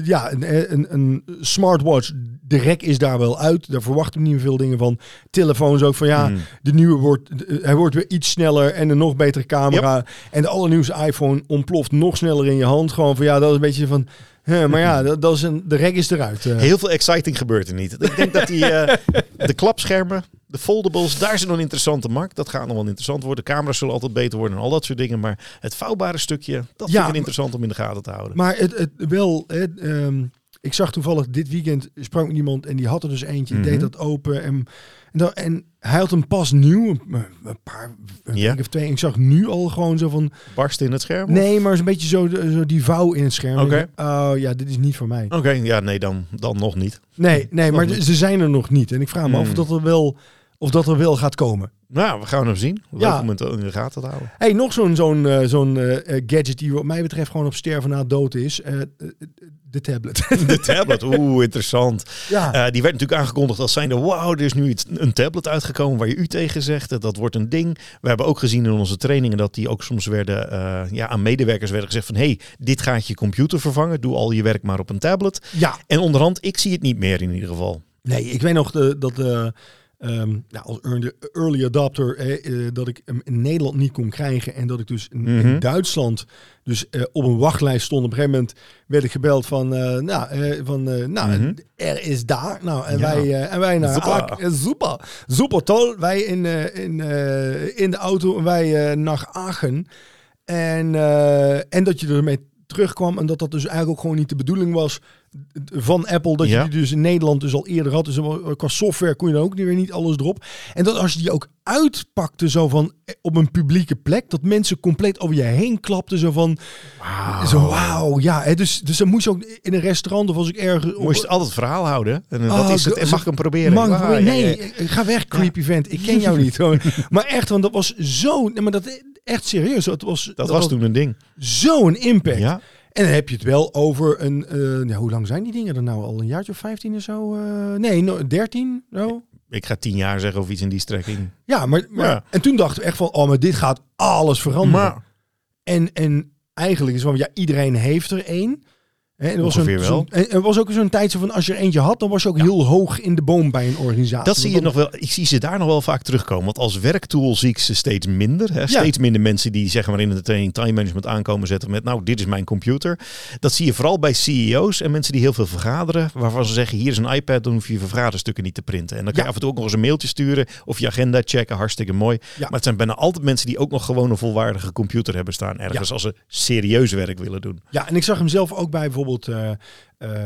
[SPEAKER 1] ja, een, een, een, smartwatch, de rek is daar wel uit. Daar verwachten we niet meer veel dingen van. Telefoons ook van ja, mhm. de nieuwe wordt, hij wordt weer iets sneller en een nog betere camera. En de allernieuwste iPhone ontploft nog sneller in je hand. Gewoon van ja, dat is een beetje van maar ja, dat, dat, is een, de rek is eruit.
[SPEAKER 2] Uh. Heel veel exciting gebeurt er niet. Ik denk dat die, uh, de klapschermen, de foldables, daar is nog een interessante markt. Dat gaat nog wel interessant worden. De camera's zullen altijd beter worden en al dat soort dingen. Maar het vouwbare stukje, dat vind ik interessant om in de gaten te houden.
[SPEAKER 1] Maar het, het wel, het, um, ik zag toevallig dit weekend, sprak iemand en die had er dus eentje, mm deed mhm. dat open. En, en, en, hij had hem pas nieuw, een, paar, een ja. of twee. En ik zag nu al gewoon zo van...
[SPEAKER 2] Barst in het scherm?
[SPEAKER 1] Nee, maar een beetje zo, zo die vouw in het scherm.
[SPEAKER 2] Oké.
[SPEAKER 1] Oh ja, dit is niet voor mij.
[SPEAKER 2] Oké, ja, nee, dan, dan nog niet.
[SPEAKER 1] Nee, nee maar ze zijn er nog niet. En ik vraag me af of hmm. dat er wel of dat er wel gaat komen.
[SPEAKER 2] Nou, we gaan hem zien. Leuk ja. om het in de gaten te houden.
[SPEAKER 1] Hey, nog zo'n zo'n uh, zo'n uh, gadget die wat mij betreft gewoon op sterven na dood is. Uh, de tablet.
[SPEAKER 2] De tablet, oeh, interessant. Ja. die werd natuurlijk aangekondigd als zijnde, wauw, er is nu iets, een tablet uitgekomen waar je u tegen zegt. Dat wordt een ding. We hebben ook gezien in onze trainingen dat die ook soms werden, ja, aan medewerkers werden gezegd van, hey, dit gaat je computer vervangen. Doe al je werk maar op een tablet.
[SPEAKER 1] Ja.
[SPEAKER 2] En onderhand, ik zie het niet meer in ieder geval.
[SPEAKER 1] Nee, ik weet nog de, dat... Um, nou, als early adopter, eh, dat ik hem in Nederland niet kon krijgen. En dat ik dus in, mhm. Duitsland dus uh, op een wachtlijst stond. Op een gegeven moment werd ik gebeld van, uh, nou, van nou mhm. er is daar. Nou, en, wij, en wij naar super. super, super toll. Wij in, in, in de auto en wij naar Aachen. En, en dat je ermee terugkwam en dat dat dus eigenlijk ook gewoon niet de bedoeling was van Apple. Dat je die dus in Nederland dus al eerder had. Dus qua software kon je dan ook niet weer niet alles erop. En dat als je die ook uitpakte zo van eh, op een publieke plek. Dat mensen compleet over je heen klapten. Zo van, wow. zo wauw. Ja, hè, dus, dus dan moest je ook in een restaurant of als ik ergens...
[SPEAKER 2] Moest je altijd het verhaal houden. En wat oh, is het? En mag ik hem proberen?
[SPEAKER 1] Mag wow, nee, ga weg creepy vent. Ik ken jou niet. maar echt, want dat was zo... Maar dat echt serieus. Dat was,
[SPEAKER 2] dat, dat was toen een ding.
[SPEAKER 1] Zo'n impact. Ja. En dan heb je het wel over een. Uh, ja, hoe lang zijn die dingen er nou al? Een jaartje of 15 of zo? Uh, nee, no, 13? No?
[SPEAKER 2] Ik ga tien jaar zeggen of iets in die strekking.
[SPEAKER 1] Ja, maar, maar en toen dachten we echt van, oh, maar dit gaat alles veranderen. Maar. En, en eigenlijk is van, ja, iedereen heeft er één. En er was, een,
[SPEAKER 2] wel.
[SPEAKER 1] er was ook zo'n tijd zo van als je er eentje had, dan was je ook heel hoog in de boom bij een organisatie.
[SPEAKER 2] Dat zie je nog wel. Ik zie ze daar nog wel vaak terugkomen. Want als werktool zie ik ze steeds minder. Hè. Steeds minder mensen die zeg maar in het training time management aankomen zetten met nou, dit is mijn computer. Dat zie je vooral bij CEO's en mensen die heel veel vergaderen. Waarvan ze zeggen, hier is een iPad, dan hoef je je vergaderstukken niet te printen. En dan kan
[SPEAKER 1] Ja.
[SPEAKER 2] je af en toe ook nog eens een mailtje sturen of je agenda checken. Hartstikke mooi. Maar het zijn bijna altijd mensen die ook nog gewoon een volwaardige computer hebben staan. Ergens als ze serieus werk willen doen.
[SPEAKER 1] Ja, en ik zag hem zelf ook bij bijvoorbeeld eh, eh,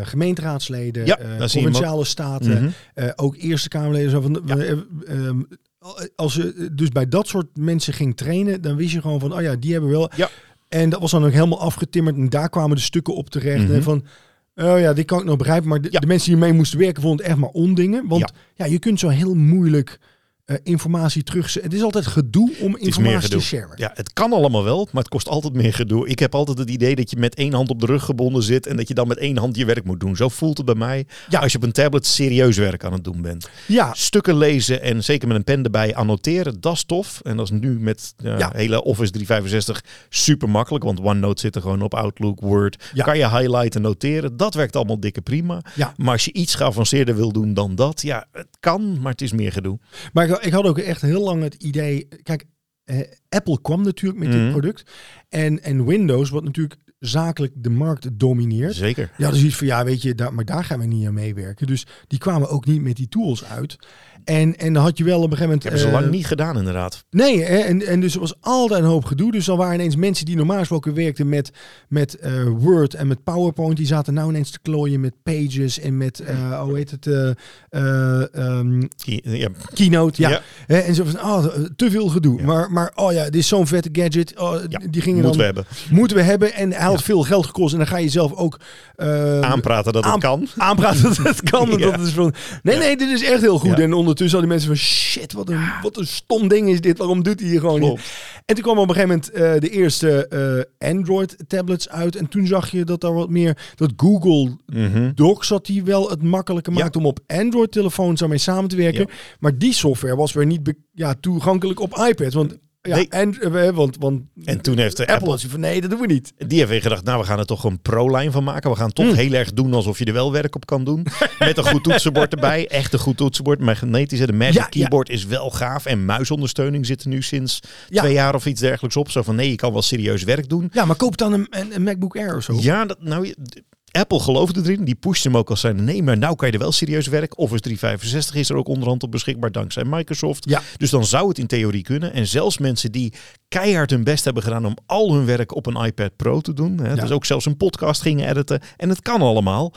[SPEAKER 1] gemeenteraadsleden,
[SPEAKER 2] Ja,
[SPEAKER 1] eh, provinciale staten,
[SPEAKER 2] Mhm.
[SPEAKER 1] ook Eerste Kamerleden. Zo van, ehm, als je dus bij dat soort mensen ging trainen, dan wist je gewoon van, oh ja, die hebben wel.
[SPEAKER 2] Ja.
[SPEAKER 1] En dat was dan ook helemaal afgetimmerd en daar kwamen de stukken op terecht.
[SPEAKER 2] Mhm.
[SPEAKER 1] En van, oh ja, dit kan ik nog begrijpen, maar de,
[SPEAKER 2] Ja.
[SPEAKER 1] de mensen die ermee moesten werken vonden het echt maar ondingen. Want
[SPEAKER 2] ja,
[SPEAKER 1] je kunt zo heel moeilijk eh, informatie terug. Het is altijd gedoe om informatie te sharen.
[SPEAKER 2] Ja, het kan allemaal wel, maar het kost altijd meer gedoe. Ik heb altijd het idee dat je met één hand op de rug gebonden zit en dat je dan met één hand je werk moet doen. Zo voelt het bij mij
[SPEAKER 1] Ja.
[SPEAKER 2] als je op een tablet serieus werk aan het doen bent.
[SPEAKER 1] Ja,
[SPEAKER 2] Stukken lezen en zeker met een pen erbij annoteren, dat is tof. En dat is nu met uh,
[SPEAKER 1] Ja.
[SPEAKER 2] hele Office 365 super makkelijk, want OneNote zit er gewoon op, Outlook, Word.
[SPEAKER 1] Ja.
[SPEAKER 2] Kan je highlighten, noteren, dat werkt allemaal dikke prima.
[SPEAKER 1] Ja.
[SPEAKER 2] Maar als je iets geavanceerder wil doen dan dat, ja, het kan, maar het is meer gedoe.
[SPEAKER 1] Maar ik, had ook echt heel lang het idee. Kijk, eh, Apple kwam natuurlijk met
[SPEAKER 2] Mhm.
[SPEAKER 1] dit product. En, en Windows, wat natuurlijk zakelijk de markt domineert.
[SPEAKER 2] Zeker.
[SPEAKER 1] Ja, dus iets van ja, weet je, daar, maar daar gaan we niet aan meewerken. Dus die kwamen ook niet met die tools uit. En, en dan had je wel op een gegeven moment.
[SPEAKER 2] Hebben ze
[SPEAKER 1] eh,
[SPEAKER 2] lang niet gedaan, inderdaad.
[SPEAKER 1] Nee, hè, en, en dus er was altijd een hoop gedoe. Dus dan waren ineens mensen die normaal gesproken werkten met, met eh, Word en met PowerPoint. Die zaten nou ineens te klooien met Pages en met, eh hoe heet het, eh, eh, ehm, Keynote. Ja. En zo van, oh, te veel gedoe.
[SPEAKER 2] Ja.
[SPEAKER 1] Maar, maar, oh ja, dit is zo'n vette gadget. Oh,
[SPEAKER 2] Ja,
[SPEAKER 1] die gingen
[SPEAKER 2] moeten we hebben.
[SPEAKER 1] moeten we hebben. En hij had veel geld gekost. En dan ga je zelf ook
[SPEAKER 2] Aanpraten dat het kan.
[SPEAKER 1] aanpraten dat het kan. Dat is van, nee, nee, dit is echt heel goed. En ondertussen hadden die mensen van, shit, wat een, wat een stom ding is dit. Waarom doet hij hier gewoon
[SPEAKER 2] Klopt.
[SPEAKER 1] niet? En toen kwamen op een gegeven moment eh, de eerste eh, Android tablets uit. En toen zag je dat daar wat meer, dat Google
[SPEAKER 2] Mhm.
[SPEAKER 1] Docs dat die wel het makkelijker
[SPEAKER 2] Ja.
[SPEAKER 1] maakt om op Android telefoons daarmee samen te werken. Maar die software was weer niet be- ja, toegankelijk op iPad. Want ja,
[SPEAKER 2] Nee.
[SPEAKER 1] en, eh, want, want
[SPEAKER 2] En toen heeft de
[SPEAKER 1] Apple,
[SPEAKER 2] Apple,
[SPEAKER 1] van nee, dat doen we niet.
[SPEAKER 2] die heeft weer gedacht, nou we gaan er toch een pro-lijn van maken. We gaan toch
[SPEAKER 1] Mm.
[SPEAKER 2] heel erg doen alsof je er wel werk op kan doen. Met een goed toetsenbord erbij. Echt een goed toetsenbord. Magnetische, de Magic
[SPEAKER 1] Ja, ja.
[SPEAKER 2] Keyboard is wel gaaf. En muisondersteuning zit er nu sinds twee jaar of iets dergelijks op. Zo van nee, je kan wel serieus werk doen.
[SPEAKER 1] Ja, maar koop dan een, een, een MacBook Air of zo.
[SPEAKER 2] Ja, dat, nou, Apple geloofde erin. Die pusht hem ook als zijn nee, maar nou kan je er wel serieus werk. Office 365 is er ook onderhand op beschikbaar dankzij Microsoft.
[SPEAKER 1] Ja.
[SPEAKER 2] Dus dan zou het in theorie kunnen. En zelfs mensen die keihard hun best hebben gedaan om al hun werk op een iPad Pro te doen. Hè,
[SPEAKER 1] Ja.
[SPEAKER 2] Dus ook zelfs een podcast gingen editen. En het kan allemaal.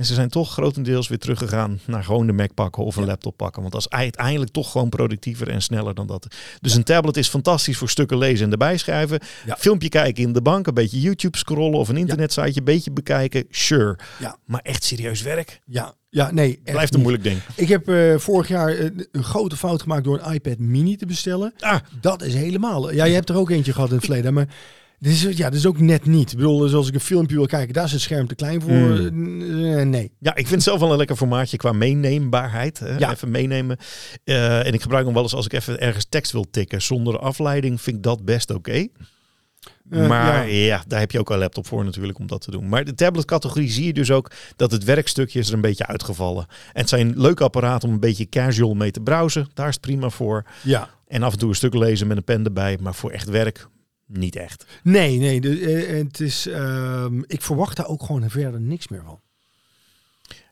[SPEAKER 2] En ze zijn toch grotendeels weer teruggegaan naar gewoon de Mac pakken of een laptop pakken. Want dat is uiteindelijk toch gewoon productiever en sneller dan dat. Dus een tablet is fantastisch voor stukken lezen en erbij schrijven.
[SPEAKER 1] Ja.
[SPEAKER 2] Filmpje kijken in de bank, een beetje YouTube scrollen of een internetsiteje, een beetje bekijken. Sure.
[SPEAKER 1] Ja.
[SPEAKER 2] Maar echt serieus werk
[SPEAKER 1] Ja, ja nee.
[SPEAKER 2] blijft een moeilijk ding.
[SPEAKER 1] Ik heb eh, vorig jaar een grote fout gemaakt door een iPad mini te bestellen.
[SPEAKER 2] Ah,
[SPEAKER 1] Dat is helemaal. Ja, je hebt er ook eentje gehad in het verleden. Maar dit is, ja, dit is ook net niet. Ik bedoel, dus als ik een filmpje wil kijken, daar is het scherm te klein voor.
[SPEAKER 2] Hmm.
[SPEAKER 1] Eh, nee.
[SPEAKER 2] Ja, ik vind het zelf wel een lekker formaatje qua meeneembaarheid. Hè?
[SPEAKER 1] Ja.
[SPEAKER 2] Even meenemen. Eh, en ik gebruik hem wel eens als ik even ergens tekst wil tikken. Zonder afleiding vind ik dat best oké.
[SPEAKER 1] Eh,
[SPEAKER 2] maar
[SPEAKER 1] ja.
[SPEAKER 2] ja. daar heb je ook een laptop voor natuurlijk om dat te doen. Maar de tabletcategorie zie je dus ook dat het werkstukje is er een beetje uitgevallen. En het zijn leuke apparaten om een beetje casual mee te browsen. Daar is het prima voor.
[SPEAKER 1] Ja.
[SPEAKER 2] En af en toe een stuk lezen met een pen erbij. Maar voor echt werk niet echt.
[SPEAKER 1] Nee, nee. De, eh, het is, ehm, ik verwacht daar ook gewoon verder niks meer van.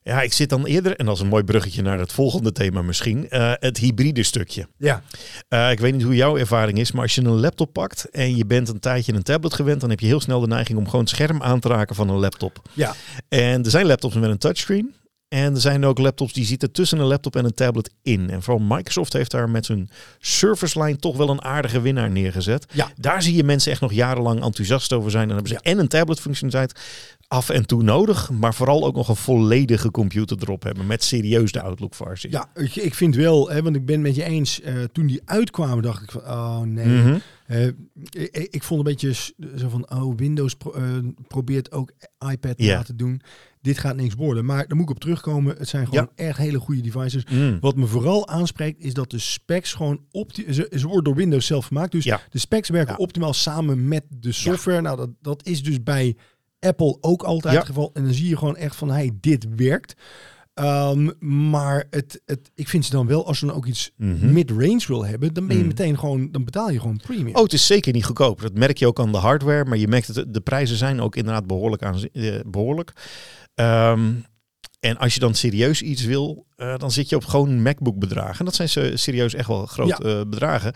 [SPEAKER 2] Ja, ik zit dan eerder, en dat is een mooi bruggetje naar het volgende thema misschien, eh, het hybride stukje.
[SPEAKER 1] Ja.
[SPEAKER 2] Eh, ik weet niet hoe jouw ervaring is, maar als je een laptop pakt en je bent een tijdje een tablet gewend, dan heb je heel snel de neiging om gewoon het scherm aan te raken van een laptop.
[SPEAKER 1] Ja.
[SPEAKER 2] En er zijn laptops met een touchscreen. En er zijn ook laptops die zitten tussen een laptop en een tablet in. En vooral Microsoft heeft daar met zijn Surface Line toch wel een aardige winnaar neergezet.
[SPEAKER 1] Ja.
[SPEAKER 2] Daar zie je mensen echt nog jarenlang enthousiast over zijn. En dan hebben ze en een tabletfunctionaliteit af en toe nodig, maar vooral ook nog een volledige computer erop hebben met serieus de Outlook versie.
[SPEAKER 1] Ja, ik, vind wel, hè, want ik ben het met je eens. eh, toen die uitkwamen, dacht ik van, oh nee.
[SPEAKER 2] Mhm.
[SPEAKER 1] Eh, ik, ik vond een beetje zo van, oh, Windows pro- eh, probeert ook iPad
[SPEAKER 2] Ja.
[SPEAKER 1] te doen. Dit gaat niks worden. Maar daar moet ik op terugkomen. Het zijn gewoon echt hele goede devices.
[SPEAKER 2] Mm.
[SPEAKER 1] Wat me vooral aanspreekt, is dat de specs gewoon optimaal... Ze, ze worden door Windows zelf gemaakt. Dus
[SPEAKER 2] Ja.
[SPEAKER 1] de specs werken
[SPEAKER 2] Ja.
[SPEAKER 1] optimaal samen met de software. Nou, dat, dat is dus bij Apple ook altijd het geval. En dan zie je gewoon echt van, hey, dit werkt. Um, maar het, het, ik vind ze dan wel, als je dan ook iets mm mid-range wil hebben, dan ben je mm. meteen gewoon, dan betaal je gewoon premium.
[SPEAKER 2] Oh, het is zeker niet goedkoop. Dat merk je ook aan de hardware, maar je merkt dat de prijzen zijn ook inderdaad behoorlijk aan, uh, behoorlijk. Um, en als je dan serieus iets wil, uh, dan zit je op gewoon MacBook bedragen. En dat zijn serieus echt wel grote ja. uh, bedragen.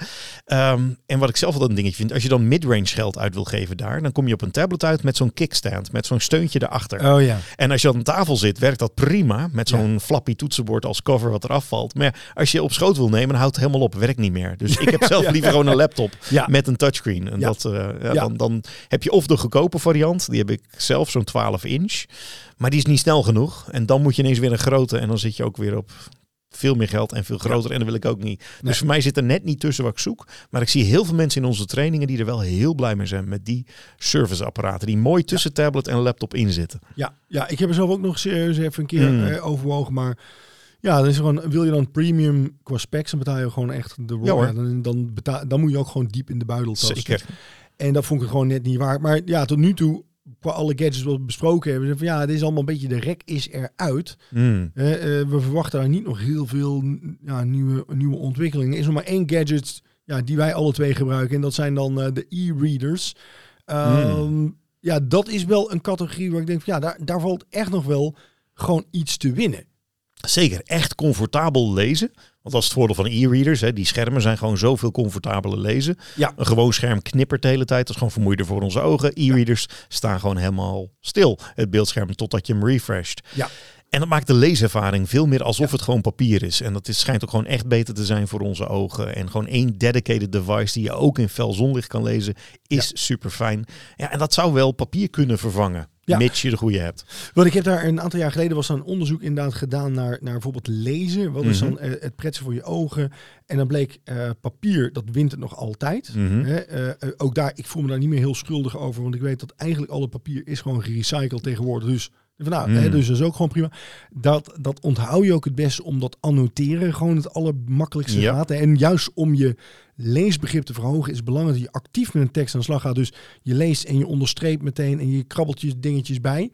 [SPEAKER 2] Um, en wat ik zelf wel een dingetje vind, als je dan midrange geld uit wil geven daar, dan kom je op een tablet uit met zo'n kickstand, met zo'n steuntje erachter.
[SPEAKER 1] Oh ja.
[SPEAKER 2] En als je aan tafel zit, werkt dat prima met zo'n ja. flappy toetsenbord als cover wat eraf valt. Maar als je op schoot wil nemen, dan houdt het helemaal op, werkt niet meer. Dus ik heb zelf liever gewoon een laptop met een touchscreen. En dat, uh, dan, dan heb je of de goedkope variant, die heb ik zelf, zo'n 12 inch. Maar die is niet snel genoeg. En dan moet je ineens weer een grote. En dan zit je ook weer op veel meer geld en veel groter. En dat wil ik ook niet. Dus voor mij zit er net niet tussen wat ik zoek. Maar ik zie heel veel mensen in onze trainingen die er wel heel blij mee zijn met die serviceapparaten. Die mooi tussen tablet en laptop in zitten.
[SPEAKER 1] Ja, ja, ik heb er zelf ook nog serieus even een keer mm. eh, overwogen. Maar ja, dan is gewoon, wil je dan premium qua specs, dan betaal je gewoon echt de raw. Ja, dan, dan, betaal, dan moet je ook gewoon diep in de buidel tasten.
[SPEAKER 2] Zeker.
[SPEAKER 1] En dat vond ik gewoon net niet waar. Maar ja, tot nu toe qua alle gadgets wat we besproken hebben, van ja, het is allemaal een beetje de rek is eruit. Mm. Uh, we verwachten daar niet nog heel veel ja, nieuwe, nieuwe ontwikkelingen. Er is nog maar één gadget ja, die wij alle twee gebruiken en dat zijn dan uh, de e-readers. Um, Ja, dat is wel een categorie waar ik denk van ja, daar, daar valt echt nog wel gewoon iets te winnen.
[SPEAKER 2] Zeker, echt comfortabel lezen. Want dat is het voordeel van e-readers. Die schermen zijn gewoon zoveel comfortabeler lezen.
[SPEAKER 1] Ja.
[SPEAKER 2] Een gewoon scherm knippert de hele tijd. Dat is gewoon vermoeider voor onze ogen. E-readers staan gewoon helemaal stil. Het beeldscherm totdat je hem refresht.
[SPEAKER 1] Ja.
[SPEAKER 2] En dat maakt de leeservaring veel meer alsof het gewoon papier is. En dat is, schijnt ook gewoon echt beter te zijn voor onze ogen. En gewoon één dedicated device die je ook in fel zonlicht kan lezen, is super fijn. Ja, en dat zou wel papier kunnen vervangen. Ja. Mits je de goede hebt.
[SPEAKER 1] Want ik heb daar een aantal jaar geleden was een onderzoek inderdaad gedaan naar, naar bijvoorbeeld lezen. Wat is mhm. dan uh, het pretsen voor je ogen? En dan bleek uh, papier, dat wint het nog altijd. Mm uh, ook daar, ik voel me daar niet meer heel schuldig over. Want ik weet dat eigenlijk alle papier is gewoon gerecycled tegenwoordig. Dus van, nou, hè, mm. dus dat is ook gewoon prima. Dat, dat onthoud je ook het beste om dat annoteren gewoon het allermakkelijkste ja. gaat. En juist om je leesbegrip te verhogen is het belangrijk dat je actief met een tekst aan de slag gaat. Dus je leest en je onderstreept meteen en je krabbelt je dingetjes bij.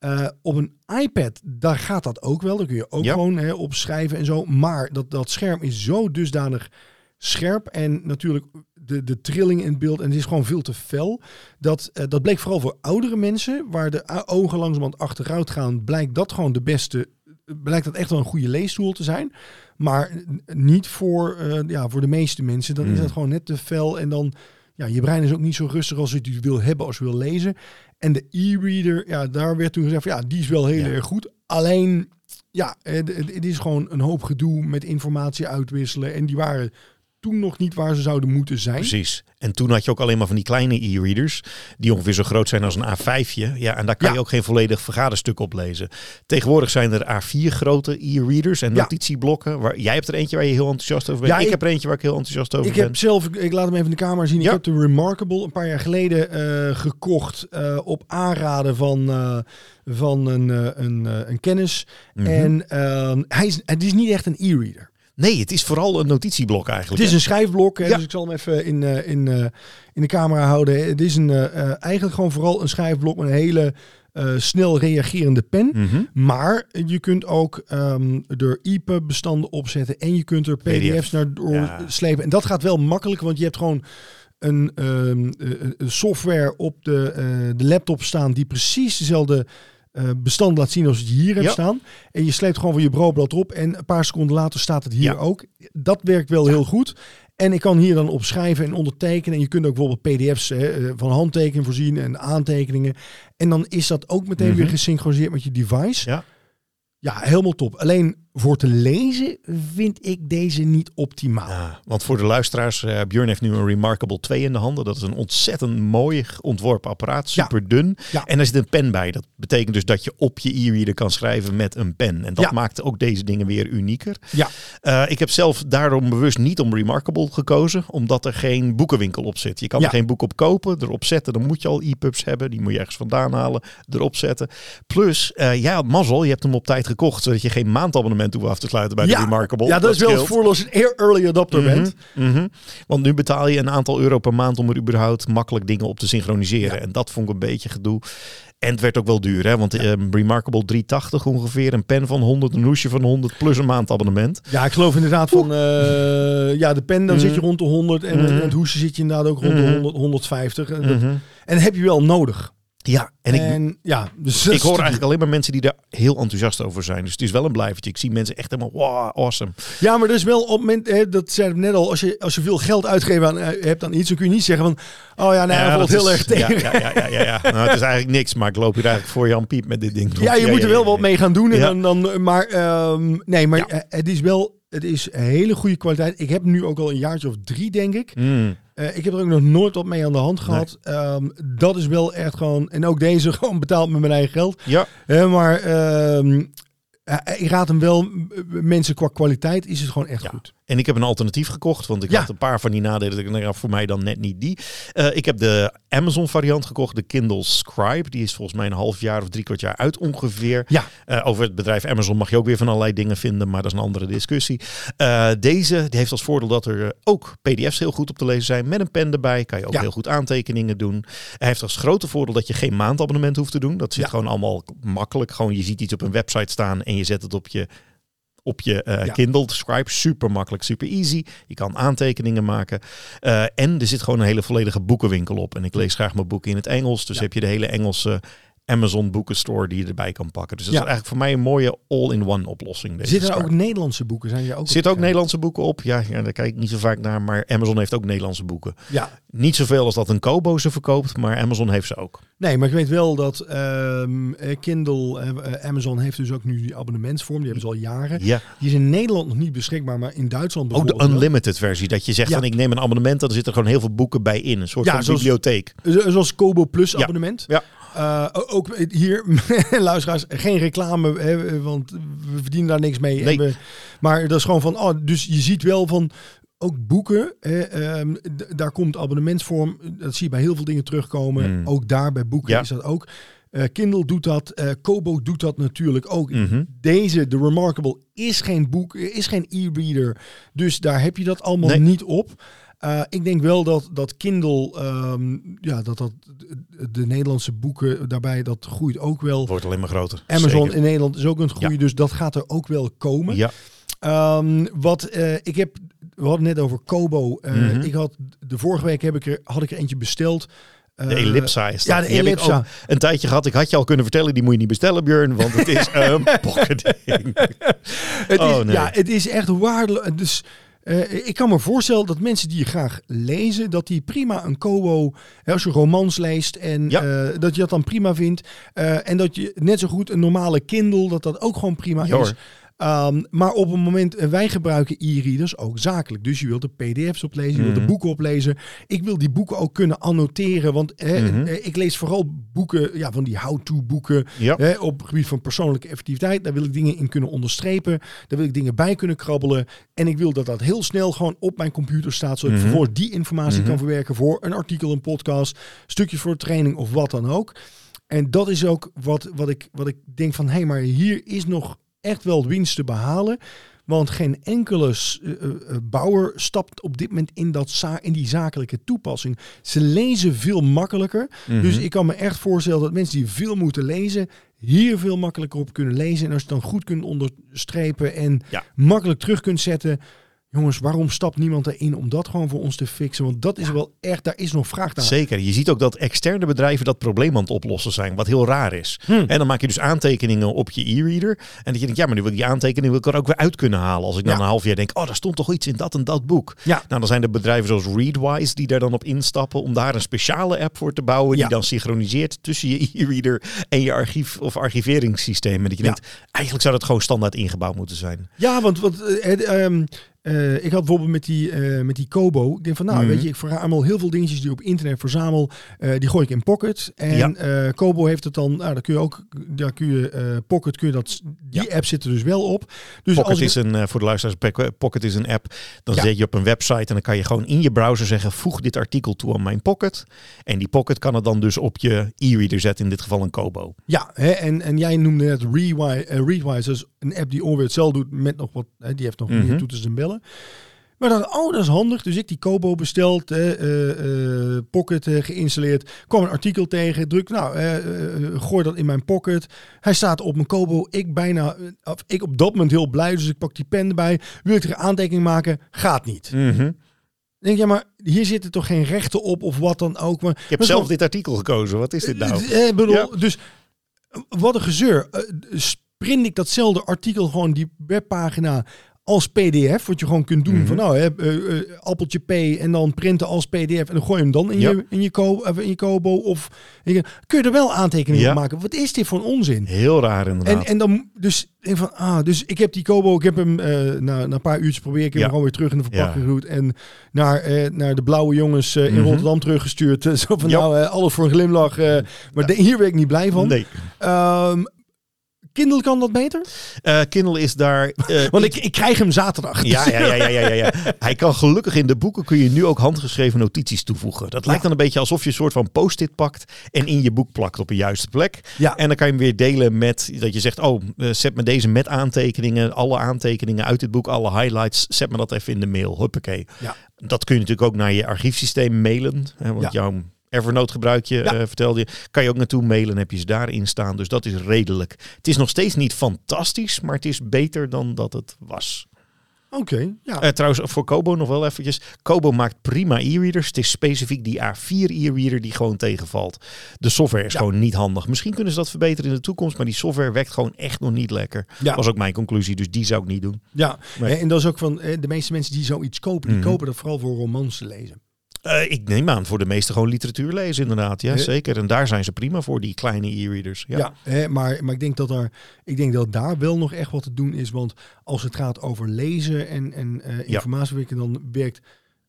[SPEAKER 1] Uh, op een iPad, daar gaat dat ook wel. Daar kun je ook gewoon hè, opschrijven en zo. Maar dat, dat scherm is zo dusdanig scherp en natuurlijk de, de trilling in beeld. En het is gewoon veel te fel. Dat, uh, dat bleek vooral voor oudere mensen, waar de ogen langzamerhand achteruit gaan, blijkt dat gewoon de beste. Blijkt dat echt wel een goede leestoel te zijn. Maar niet voor, uh, ja, voor de meeste mensen. Dan is hmm. dat gewoon net te fel. En dan, ja, je brein is ook niet zo rustig als je het wil hebben als je wil lezen. En de e-reader, ja, daar werd toen gezegd, van, ja, die is wel heel erg goed. Alleen, ja, het, het, is gewoon een hoop gedoe met informatie uitwisselen. En die waren toen nog niet waar ze zouden moeten zijn.
[SPEAKER 2] Precies. En toen had je ook alleen maar van die kleine e-readers, die ongeveer zo groot zijn als een A5'je. Ja, en daar kan je ook geen volledig vergaderstuk op lezen. Tegenwoordig zijn er A4 grote e-readers en notitieblokken. Waar, jij hebt er eentje waar je heel enthousiast over bent. Ja, ik, heb er eentje waar ik heel enthousiast over
[SPEAKER 1] ik
[SPEAKER 2] ben.
[SPEAKER 1] Ik heb zelf, ik laat hem even in de camera zien. Ik heb de Remarkable een paar jaar geleden uh, gekocht uh, op aanraden van... Uh, van een, een, een kennis. Mm -hmm. En ehm, hij is, het is niet echt een e-reader.
[SPEAKER 2] Nee, het is vooral een notitieblok eigenlijk.
[SPEAKER 1] Het is een schrijfblok, ja. dus ik zal hem even in, uh, in, uh, in de camera houden. Het is een, uh, eigenlijk gewoon vooral een schrijfblok met een hele snel reagerende pen. Mm -hmm. Maar je kunt ook um, er EPUB-bestanden opzetten en je kunt er PDF's naar door ja. slepen. En dat gaat wel makkelijk, want je hebt gewoon een, um, een software op de, de laptop staan die precies dezelfde uh, bestand laat zien als het je hier hebt staan. En je sleept gewoon van je broodblad op en een paar seconden later staat het hier ook. Dat werkt wel heel goed. En ik kan hier dan op schrijven en ondertekenen. En je kunt ook bijvoorbeeld pdf's hè, eh, van handtekeningen voorzien en aantekeningen. En dan is dat ook meteen mm -hmm. weer gesynchroniseerd met je device.
[SPEAKER 2] Ja.
[SPEAKER 1] Ja, helemaal top. Alleen voor te lezen vind ik deze niet optimaal. Ja,
[SPEAKER 2] want voor de luisteraars, uh, Björn heeft nu een Remarkable 2 in de handen. Dat is een ontzettend mooi ontworpen apparaat, super dun. Ja. En er zit een pen bij. Dat betekent dus dat je op je e-reader kan schrijven met een pen. En dat ja. maakt ook deze dingen weer unieker.
[SPEAKER 1] Ja.
[SPEAKER 2] Uh, ik heb zelf daarom bewust niet om Remarkable gekozen, omdat er geen boekenwinkel op zit. Je kan er geen boek op kopen, erop zetten. Dan moet je al e-pubs hebben. Die moet je ergens vandaan halen, erop zetten. Plus, uh, had mazzel, je hebt hem op tijd gekocht, zodat je geen maandabonnement toe af te sluiten bij
[SPEAKER 1] ja.
[SPEAKER 2] de Remarkable.
[SPEAKER 1] Ja, dat, is wel het voordeel als een early adopter mm -hmm. bent.
[SPEAKER 2] Mm -hmm. Want nu betaal je een aantal euro per maand om er überhaupt makkelijk dingen op te synchroniseren. Ja. En dat vond ik een beetje gedoe. En het werd ook wel duur, hè? want ja. Remarkable 380 ongeveer, een pen van 100, een hoesje van 100 plus een maandabonnement.
[SPEAKER 1] Ja, ik geloof inderdaad van, ja, de pen dan zit je rond de 100 en het hoesje zit je inderdaad ook rond de 100, 150. En, dat, en heb je wel nodig.
[SPEAKER 2] Ja, en,
[SPEAKER 1] en
[SPEAKER 2] ik,
[SPEAKER 1] ja, dus
[SPEAKER 2] ik hoor eigenlijk alleen maar mensen die daar heel enthousiast over zijn. Dus het is wel een blijvertje. Ik zie mensen echt helemaal, wow, awesome.
[SPEAKER 1] Ja, maar dus wel op moment, dat zei ik net al, als je, als je veel geld uitgeven aan, uh, hebt aan iets, dan kun je niet zeggen van, oh ja, nee, ja, dat valt heel erg tegen.
[SPEAKER 2] Ja, ja, ja, ja, ja. nou, het is eigenlijk niks, maar ik loop hier eigenlijk voor Jan Piep met dit ding.
[SPEAKER 1] Ja, je moet er wel wat mee gaan doen. En dan, dan, maar um, nee, maar uh, het is wel, het is hele goede kwaliteit. Ik heb nu ook al een jaartje of drie, denk ik.
[SPEAKER 2] Mm.
[SPEAKER 1] Uh, ik heb er ook nog nooit wat mee aan de hand gehad. Nee. Um, dat is wel echt gewoon. En ook deze gewoon betaald met mijn eigen geld.
[SPEAKER 2] Ja.
[SPEAKER 1] Uh, maar um, uh, ik raad hem wel. Mensen qua kwaliteit is het gewoon echt
[SPEAKER 2] ja.
[SPEAKER 1] goed.
[SPEAKER 2] En ik heb een alternatief gekocht, want ik
[SPEAKER 1] Ja.
[SPEAKER 2] had een paar van die nadelen. Ik nou, voor mij dan net niet die. Eh, ik heb de Amazon variant gekocht, de Kindle Scribe. Die is volgens mij een half jaar of drie kwart jaar uit ongeveer.
[SPEAKER 1] Ja.
[SPEAKER 2] Eh, over het bedrijf Amazon mag je ook weer van allerlei dingen vinden, maar dat is een andere discussie. Eh, deze die heeft als voordeel dat er ook PDF's heel goed op te lezen zijn. Met een pen erbij kan je ook
[SPEAKER 1] Ja.
[SPEAKER 2] heel goed aantekeningen doen. Hij heeft als grote voordeel dat je geen maandabonnement hoeft te doen. Dat zit
[SPEAKER 1] Ja.
[SPEAKER 2] gewoon allemaal makkelijk. Gewoon je ziet iets op een website staan en je zet het op je op je eh,
[SPEAKER 1] Ja.
[SPEAKER 2] Kindle Scribe. Super makkelijk, super easy. Je kan aantekeningen maken. Eh, en er zit gewoon een hele volledige boekenwinkel op. En ik lees graag mijn boeken in het Engels. Dus
[SPEAKER 1] Ja.
[SPEAKER 2] heb je de hele Engelse Amazon boekenstore die je erbij kan pakken. Dus dat
[SPEAKER 1] Ja.
[SPEAKER 2] is eigenlijk voor mij een mooie all-in-one oplossing. Deze
[SPEAKER 1] Zitten er ook Nederlandse boeken? Zijn je ook
[SPEAKER 2] Er zitten ook Nederlandse boeken op. Ja, ja, daar kijk ik niet zo vaak naar. Maar Amazon heeft ook Nederlandse boeken.
[SPEAKER 1] Ja.
[SPEAKER 2] Niet zoveel als dat een Kobo ze verkoopt. Maar Amazon heeft ze ook.
[SPEAKER 1] Nee, maar ik weet wel dat ehm, eh, Kindle, eh, Amazon heeft dus ook nu die abonnementsvorm. Die hebben ze al jaren.
[SPEAKER 2] Ja.
[SPEAKER 1] Die is in Nederland nog niet beschikbaar, maar in Duitsland
[SPEAKER 2] Ook de
[SPEAKER 1] bijvoorbeeld wel.
[SPEAKER 2] unlimited versie. Dat je zegt
[SPEAKER 1] Ja.
[SPEAKER 2] van ik neem een abonnement. En er zitten gewoon heel veel boeken bij in. Een soort
[SPEAKER 1] Ja,
[SPEAKER 2] van
[SPEAKER 1] zoals-
[SPEAKER 2] bibliotheek.
[SPEAKER 1] Zo- Zoals Kobo Plus abonnement.
[SPEAKER 2] Ja.
[SPEAKER 1] Eh, ook hier, luisteraars, geen reclame, hè, want we verdienen daar niks mee.
[SPEAKER 2] Nee.
[SPEAKER 1] We- maar dat is gewoon van, oh, dus je ziet wel van, ook boeken, hè, ehm, daar komt abonnementsvorm, dat zie je bij heel veel dingen terugkomen.
[SPEAKER 2] Mm.
[SPEAKER 1] Ook daar bij boeken
[SPEAKER 2] Ja.
[SPEAKER 1] is dat ook. Eh, Kindle doet dat, eh, Kobo doet dat natuurlijk ook.
[SPEAKER 2] Mhm.
[SPEAKER 1] Deze, de Remarkable, is geen boek, is geen e-reader. Dus daar heb je dat allemaal
[SPEAKER 2] Nee.
[SPEAKER 1] niet op. Uh, ik denk wel dat, dat Kindle, um, ja, dat, dat de, de Nederlandse boeken daarbij, dat groeit ook wel.
[SPEAKER 2] Wordt alleen maar groter.
[SPEAKER 1] Amazon
[SPEAKER 2] Zeker.
[SPEAKER 1] in Nederland is ook het groeien,
[SPEAKER 2] Ja.
[SPEAKER 1] dus dat gaat er ook wel komen.
[SPEAKER 2] Ja.
[SPEAKER 1] Um, wat uh, ik heb, we hadden net over Kobo. Uh,
[SPEAKER 2] Mhm.
[SPEAKER 1] Ik had de vorige week heb ik er, had ik er eentje besteld.
[SPEAKER 2] De Ellipsa is dat.
[SPEAKER 1] Ja, de
[SPEAKER 2] Die heb ik
[SPEAKER 1] Ellipsa.
[SPEAKER 2] ook een tijdje gehad. Ik had je al kunnen vertellen, die moet je niet bestellen, Björn, want het is een pocketding.
[SPEAKER 1] Het
[SPEAKER 2] Oh,
[SPEAKER 1] is,
[SPEAKER 2] nee.
[SPEAKER 1] Ja, het is echt waardeloos. Dus uh, ik kan me voorstellen dat mensen die graag lezen, dat die prima een Kobo, als je romans leest, en
[SPEAKER 2] Ja.
[SPEAKER 1] uh, dat Um, maar op een moment, eh, wij gebruiken e-readers ook zakelijk. Dus je wilt de pdf's oplezen, je wilt de
[SPEAKER 2] Mhm.
[SPEAKER 1] boeken oplezen. Ik wil die boeken ook kunnen annoteren, want
[SPEAKER 2] Mhm.
[SPEAKER 1] eh, ik lees vooral boeken, ja, van die how-to boeken.
[SPEAKER 2] Ja.
[SPEAKER 1] Op het gebied van persoonlijke effectiviteit. Daar wil ik dingen in kunnen onderstrepen. Daar wil ik dingen bij kunnen krabbelen. En ik wil dat dat heel snel gewoon op mijn computer staat. Zodat ik
[SPEAKER 2] Mhm.
[SPEAKER 1] vervolgens die informatie kan verwerken voor een artikel, een podcast, stukjes voor training of wat dan ook. En dat is ook wat, wat, ik, wat ik denk van, hé, hey, maar hier is nog echt wel winst te behalen. Want geen enkele s- eh, eh, bouwer stapt op dit moment in, dat za in die zakelijke toepassing. Ze lezen veel makkelijker.
[SPEAKER 2] Mhm.
[SPEAKER 1] Dus ik kan me echt voorstellen dat mensen die veel moeten lezen, hier veel makkelijker op kunnen lezen. En als je het dan goed kunt onderstrepen en
[SPEAKER 2] Ja.
[SPEAKER 1] makkelijk terug kunt zetten. Jongens, waarom stapt niemand erin om dat gewoon voor ons te fixen? Want dat is wel echt, daar is nog vraag naar.
[SPEAKER 2] Zeker. Je ziet ook dat externe bedrijven dat probleem aan het oplossen zijn, wat heel raar is.
[SPEAKER 1] Hmm.
[SPEAKER 2] En dan maak je dus aantekeningen op je e-reader. En dat je denkt, ja, maar nu wil ik die aantekening wil ik er ook weer uit kunnen halen. Als ik dan
[SPEAKER 1] Ja.
[SPEAKER 2] een half jaar denk, oh, daar stond toch iets in dat en dat boek.
[SPEAKER 1] Ja.
[SPEAKER 2] Nou, dan zijn er bedrijven zoals Readwise die daar dan op instappen om daar een speciale app voor te bouwen. Die dan synchroniseert tussen je e-reader en je archief of archiveringssysteem. En dat je denkt, eigenlijk zou dat gewoon standaard ingebouwd moeten zijn.
[SPEAKER 1] Ja, want wat, eh, het, eh, ik had bijvoorbeeld met die, eh, met die Kobo. Ik denk van, nou,
[SPEAKER 2] Mhm.
[SPEAKER 1] weet je, ik verzamel heel veel dingetjes die ik op internet verzamel. eh, die gooi ik in Pocket. En
[SPEAKER 2] Ja.
[SPEAKER 1] Kobo heeft het dan, nou, dan kun je ook, daar kun je Pocket, kun je dat, die app zit er dus wel op. Dus
[SPEAKER 2] Pocket
[SPEAKER 1] als ik-
[SPEAKER 2] is een, voor de luisteraars, Poc- Pocket is een app. Dan
[SPEAKER 1] Ja.
[SPEAKER 2] zet je op een website en dan kan je gewoon in je browser zeggen, voeg dit artikel toe aan mijn Pocket. En die Pocket kan het dan dus op je e-reader zetten, in dit geval een Kobo.
[SPEAKER 1] Ja, hè, en, en jij noemde net Readwise, is een app die ongeveer hetzelfde doet met nog wat, hè, die heeft nog
[SPEAKER 2] Mhm.
[SPEAKER 1] meer toeters en bellen. Maar dan, oh, dat is handig. Dus ik die Kobo besteld, eh, eh, Pocket eh, geïnstalleerd. Kwam een artikel tegen, druk, nou, eh, gooi dat in mijn Pocket. Hij staat op mijn Kobo. Ik bijna, of ik op dat moment heel blij, dus ik pak die pen erbij. Wil ik er een aantekening maken? Gaat niet. Dan denk je, ja, maar hier zitten toch geen rechten op of wat dan ook. Maar,
[SPEAKER 2] Ik heb zelf dit artikel gekozen. Wat is dit nou?
[SPEAKER 1] eh, bedoel,
[SPEAKER 2] Ja.
[SPEAKER 1] dus wat een gezeur. Sprint ik datzelfde artikel gewoon die webpagina als PDF, wat je gewoon kunt doen
[SPEAKER 2] Mhm.
[SPEAKER 1] van nou, hè, eh, eh, appeltje P en dan printen als PDF en dan gooi je hem dan in
[SPEAKER 2] Ja.
[SPEAKER 1] je in je, ko, of in je Kobo of kun je er wel aantekeningen
[SPEAKER 2] Ja.
[SPEAKER 1] op maken. Wat is dit voor een onzin?
[SPEAKER 2] Heel raar inderdaad.
[SPEAKER 1] En, en dan dus denk van ah, dus ik heb die Kobo, ik heb hem eh, na, na een paar uurtjes probeer ik hem
[SPEAKER 2] Ja.
[SPEAKER 1] gewoon weer terug in de verpakking geroet en naar, eh, naar de blauwe jongens eh, in
[SPEAKER 2] Mhm.
[SPEAKER 1] Rotterdam teruggestuurd. Eh, Zo van nou, eh, alles voor een glimlach. eh, maar de- hier ben ik niet blij van.
[SPEAKER 2] nee.
[SPEAKER 1] Ehm, Kindle kan dat beter?
[SPEAKER 2] Eh, Kindle is daar... eh,
[SPEAKER 1] Want ik, ik krijg hem zaterdag.
[SPEAKER 2] Ja, ja, ja, ja, ja, ja. Hij kan gelukkig in de boeken kun je nu ook handgeschreven notities toevoegen. Dat lijkt dan een beetje alsof je een soort van post-it pakt en in je boek plakt op een juiste plek.
[SPEAKER 1] Ja.
[SPEAKER 2] En dan kan je hem weer delen met dat je zegt, oh, eh, zet me deze met aantekeningen, alle aantekeningen uit dit boek, alle highlights, zet me dat even in de mail. Huppakee.
[SPEAKER 1] Ja.
[SPEAKER 2] Dat kun je natuurlijk ook naar je archiefsysteem mailen. Hè, want
[SPEAKER 1] Ja.
[SPEAKER 2] jouw Evernote gebruik je,
[SPEAKER 1] Ja.
[SPEAKER 2] eh, vertelde je. Kan je ook naartoe mailen, heb je ze daarin staan. Dus dat is redelijk. Het is nog steeds niet fantastisch, maar het is beter dan dat het was.
[SPEAKER 1] Oké, ja.
[SPEAKER 2] Eh, trouwens, voor Kobo nog wel eventjes. Kobo maakt prima e-readers. Het is specifiek die A4 e-reader die gewoon tegenvalt. De software is
[SPEAKER 1] Ja.
[SPEAKER 2] gewoon niet handig. Misschien kunnen ze dat verbeteren in de toekomst, maar die software werkt gewoon echt nog niet lekker.
[SPEAKER 1] Ja.
[SPEAKER 2] Was ook mijn conclusie, dus die zou ik niet doen.
[SPEAKER 1] ja. En dat is ook van eh, de meeste mensen die zoiets kopen, die
[SPEAKER 2] Mhm.
[SPEAKER 1] kopen dat vooral voor romans te lezen.
[SPEAKER 2] Eh, ik neem aan voor de meeste gewoon literatuur lezen inderdaad. Ja,
[SPEAKER 1] Eh.
[SPEAKER 2] zeker. En daar zijn ze prima voor, die kleine e-readers. Ja.
[SPEAKER 1] Ja, hè, maar, maar ik, denk dat er, ik denk dat daar wel nog echt wat te doen is. Want als het gaat over lezen en, en eh informatiewerken, dan werkt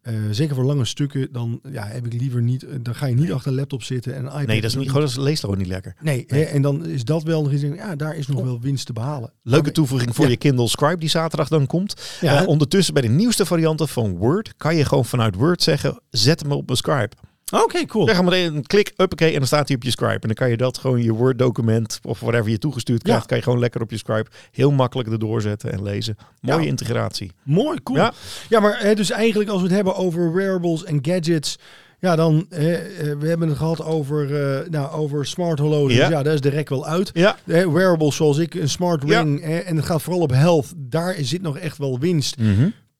[SPEAKER 1] eh, zeker voor lange stukken, dan ja, heb ik liever niet. eh, Dan ga je niet achter een laptop zitten en een iPad.
[SPEAKER 2] Nee, dat is niet gewoon, dat leest gewoon niet lekker.
[SPEAKER 1] Nee,
[SPEAKER 2] Nee.
[SPEAKER 1] Hè, en dan is dat wel nog iets. Ja, daar is nog wel winst te behalen.
[SPEAKER 2] Leuke
[SPEAKER 1] Maar-
[SPEAKER 2] toevoeging voor
[SPEAKER 1] Ja.
[SPEAKER 2] je Kindle Scribe die zaterdag dan komt.
[SPEAKER 1] Ja.
[SPEAKER 2] Eh, ondertussen bij de nieuwste varianten van Word kan je gewoon vanuit Word zeggen, zet hem op mijn Scribe.
[SPEAKER 1] Oké, cool.
[SPEAKER 2] Zeg maar een klik, uppakee, en dan staat hij op je Scribe. En dan kan je dat gewoon je Word document of whatever je toegestuurd krijgt,
[SPEAKER 1] Ja.
[SPEAKER 2] kan je gewoon lekker op je Scribe heel makkelijk erdoor zetten en lezen. Mooie
[SPEAKER 1] Ja.
[SPEAKER 2] integratie.
[SPEAKER 1] Mooi, cool.
[SPEAKER 2] Ja.
[SPEAKER 1] Ja, maar hè, dus eigenlijk als we het hebben over wearables en gadgets. Ja, dan hè, eh, we hebben het gehad over, eh, nou, over smart horloges.
[SPEAKER 2] Ja.
[SPEAKER 1] Ja. daar is de rek wel uit.
[SPEAKER 2] Ja,
[SPEAKER 1] wearables zoals ik, een smart ring. En het gaat vooral op health. Daar zit nog echt wel winst.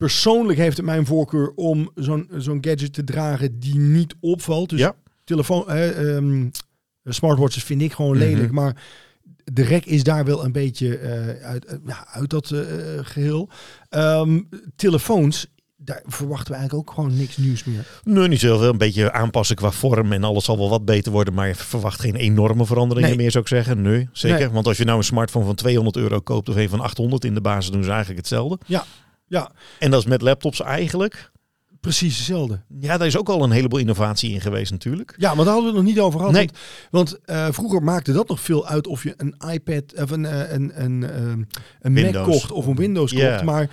[SPEAKER 1] Persoonlijk heeft het mijn voorkeur om zo'n zo'n gadget te dragen die niet opvalt. Dus
[SPEAKER 2] Ja.
[SPEAKER 1] telefoon, ehm, smartwatches vind ik gewoon
[SPEAKER 2] Mhm.
[SPEAKER 1] lelijk. Maar de rek is daar wel een beetje eh, uit, eh, uit dat eh, geheel. Ehm, telefoons, daar verwachten we eigenlijk ook gewoon niks nieuws meer.
[SPEAKER 2] Nee, niet zoveel. Een beetje aanpassen qua vorm en alles zal wel wat beter worden. Maar je verwacht geen enorme veranderingen
[SPEAKER 1] Nee.
[SPEAKER 2] meer, zou ik zeggen. Nee, zeker.
[SPEAKER 1] Nee.
[SPEAKER 2] Want als je nou een smartphone van 200 euro koopt of een van 800 in de basis, doen ze eigenlijk hetzelfde.
[SPEAKER 1] Ja,
[SPEAKER 2] En dat is met laptops eigenlijk.
[SPEAKER 1] precies hetzelfde.
[SPEAKER 2] Ja, daar is ook al een heleboel innovatie in geweest natuurlijk.
[SPEAKER 1] Ja, maar daar hadden we het nog niet over gehad.
[SPEAKER 2] Nee.
[SPEAKER 1] Want, want eh, vroeger maakte dat nog veel uit of je een iPad of een, eh, een, een, ehm, een Mac kocht of een Windows
[SPEAKER 2] Ja.
[SPEAKER 1] kocht. Maar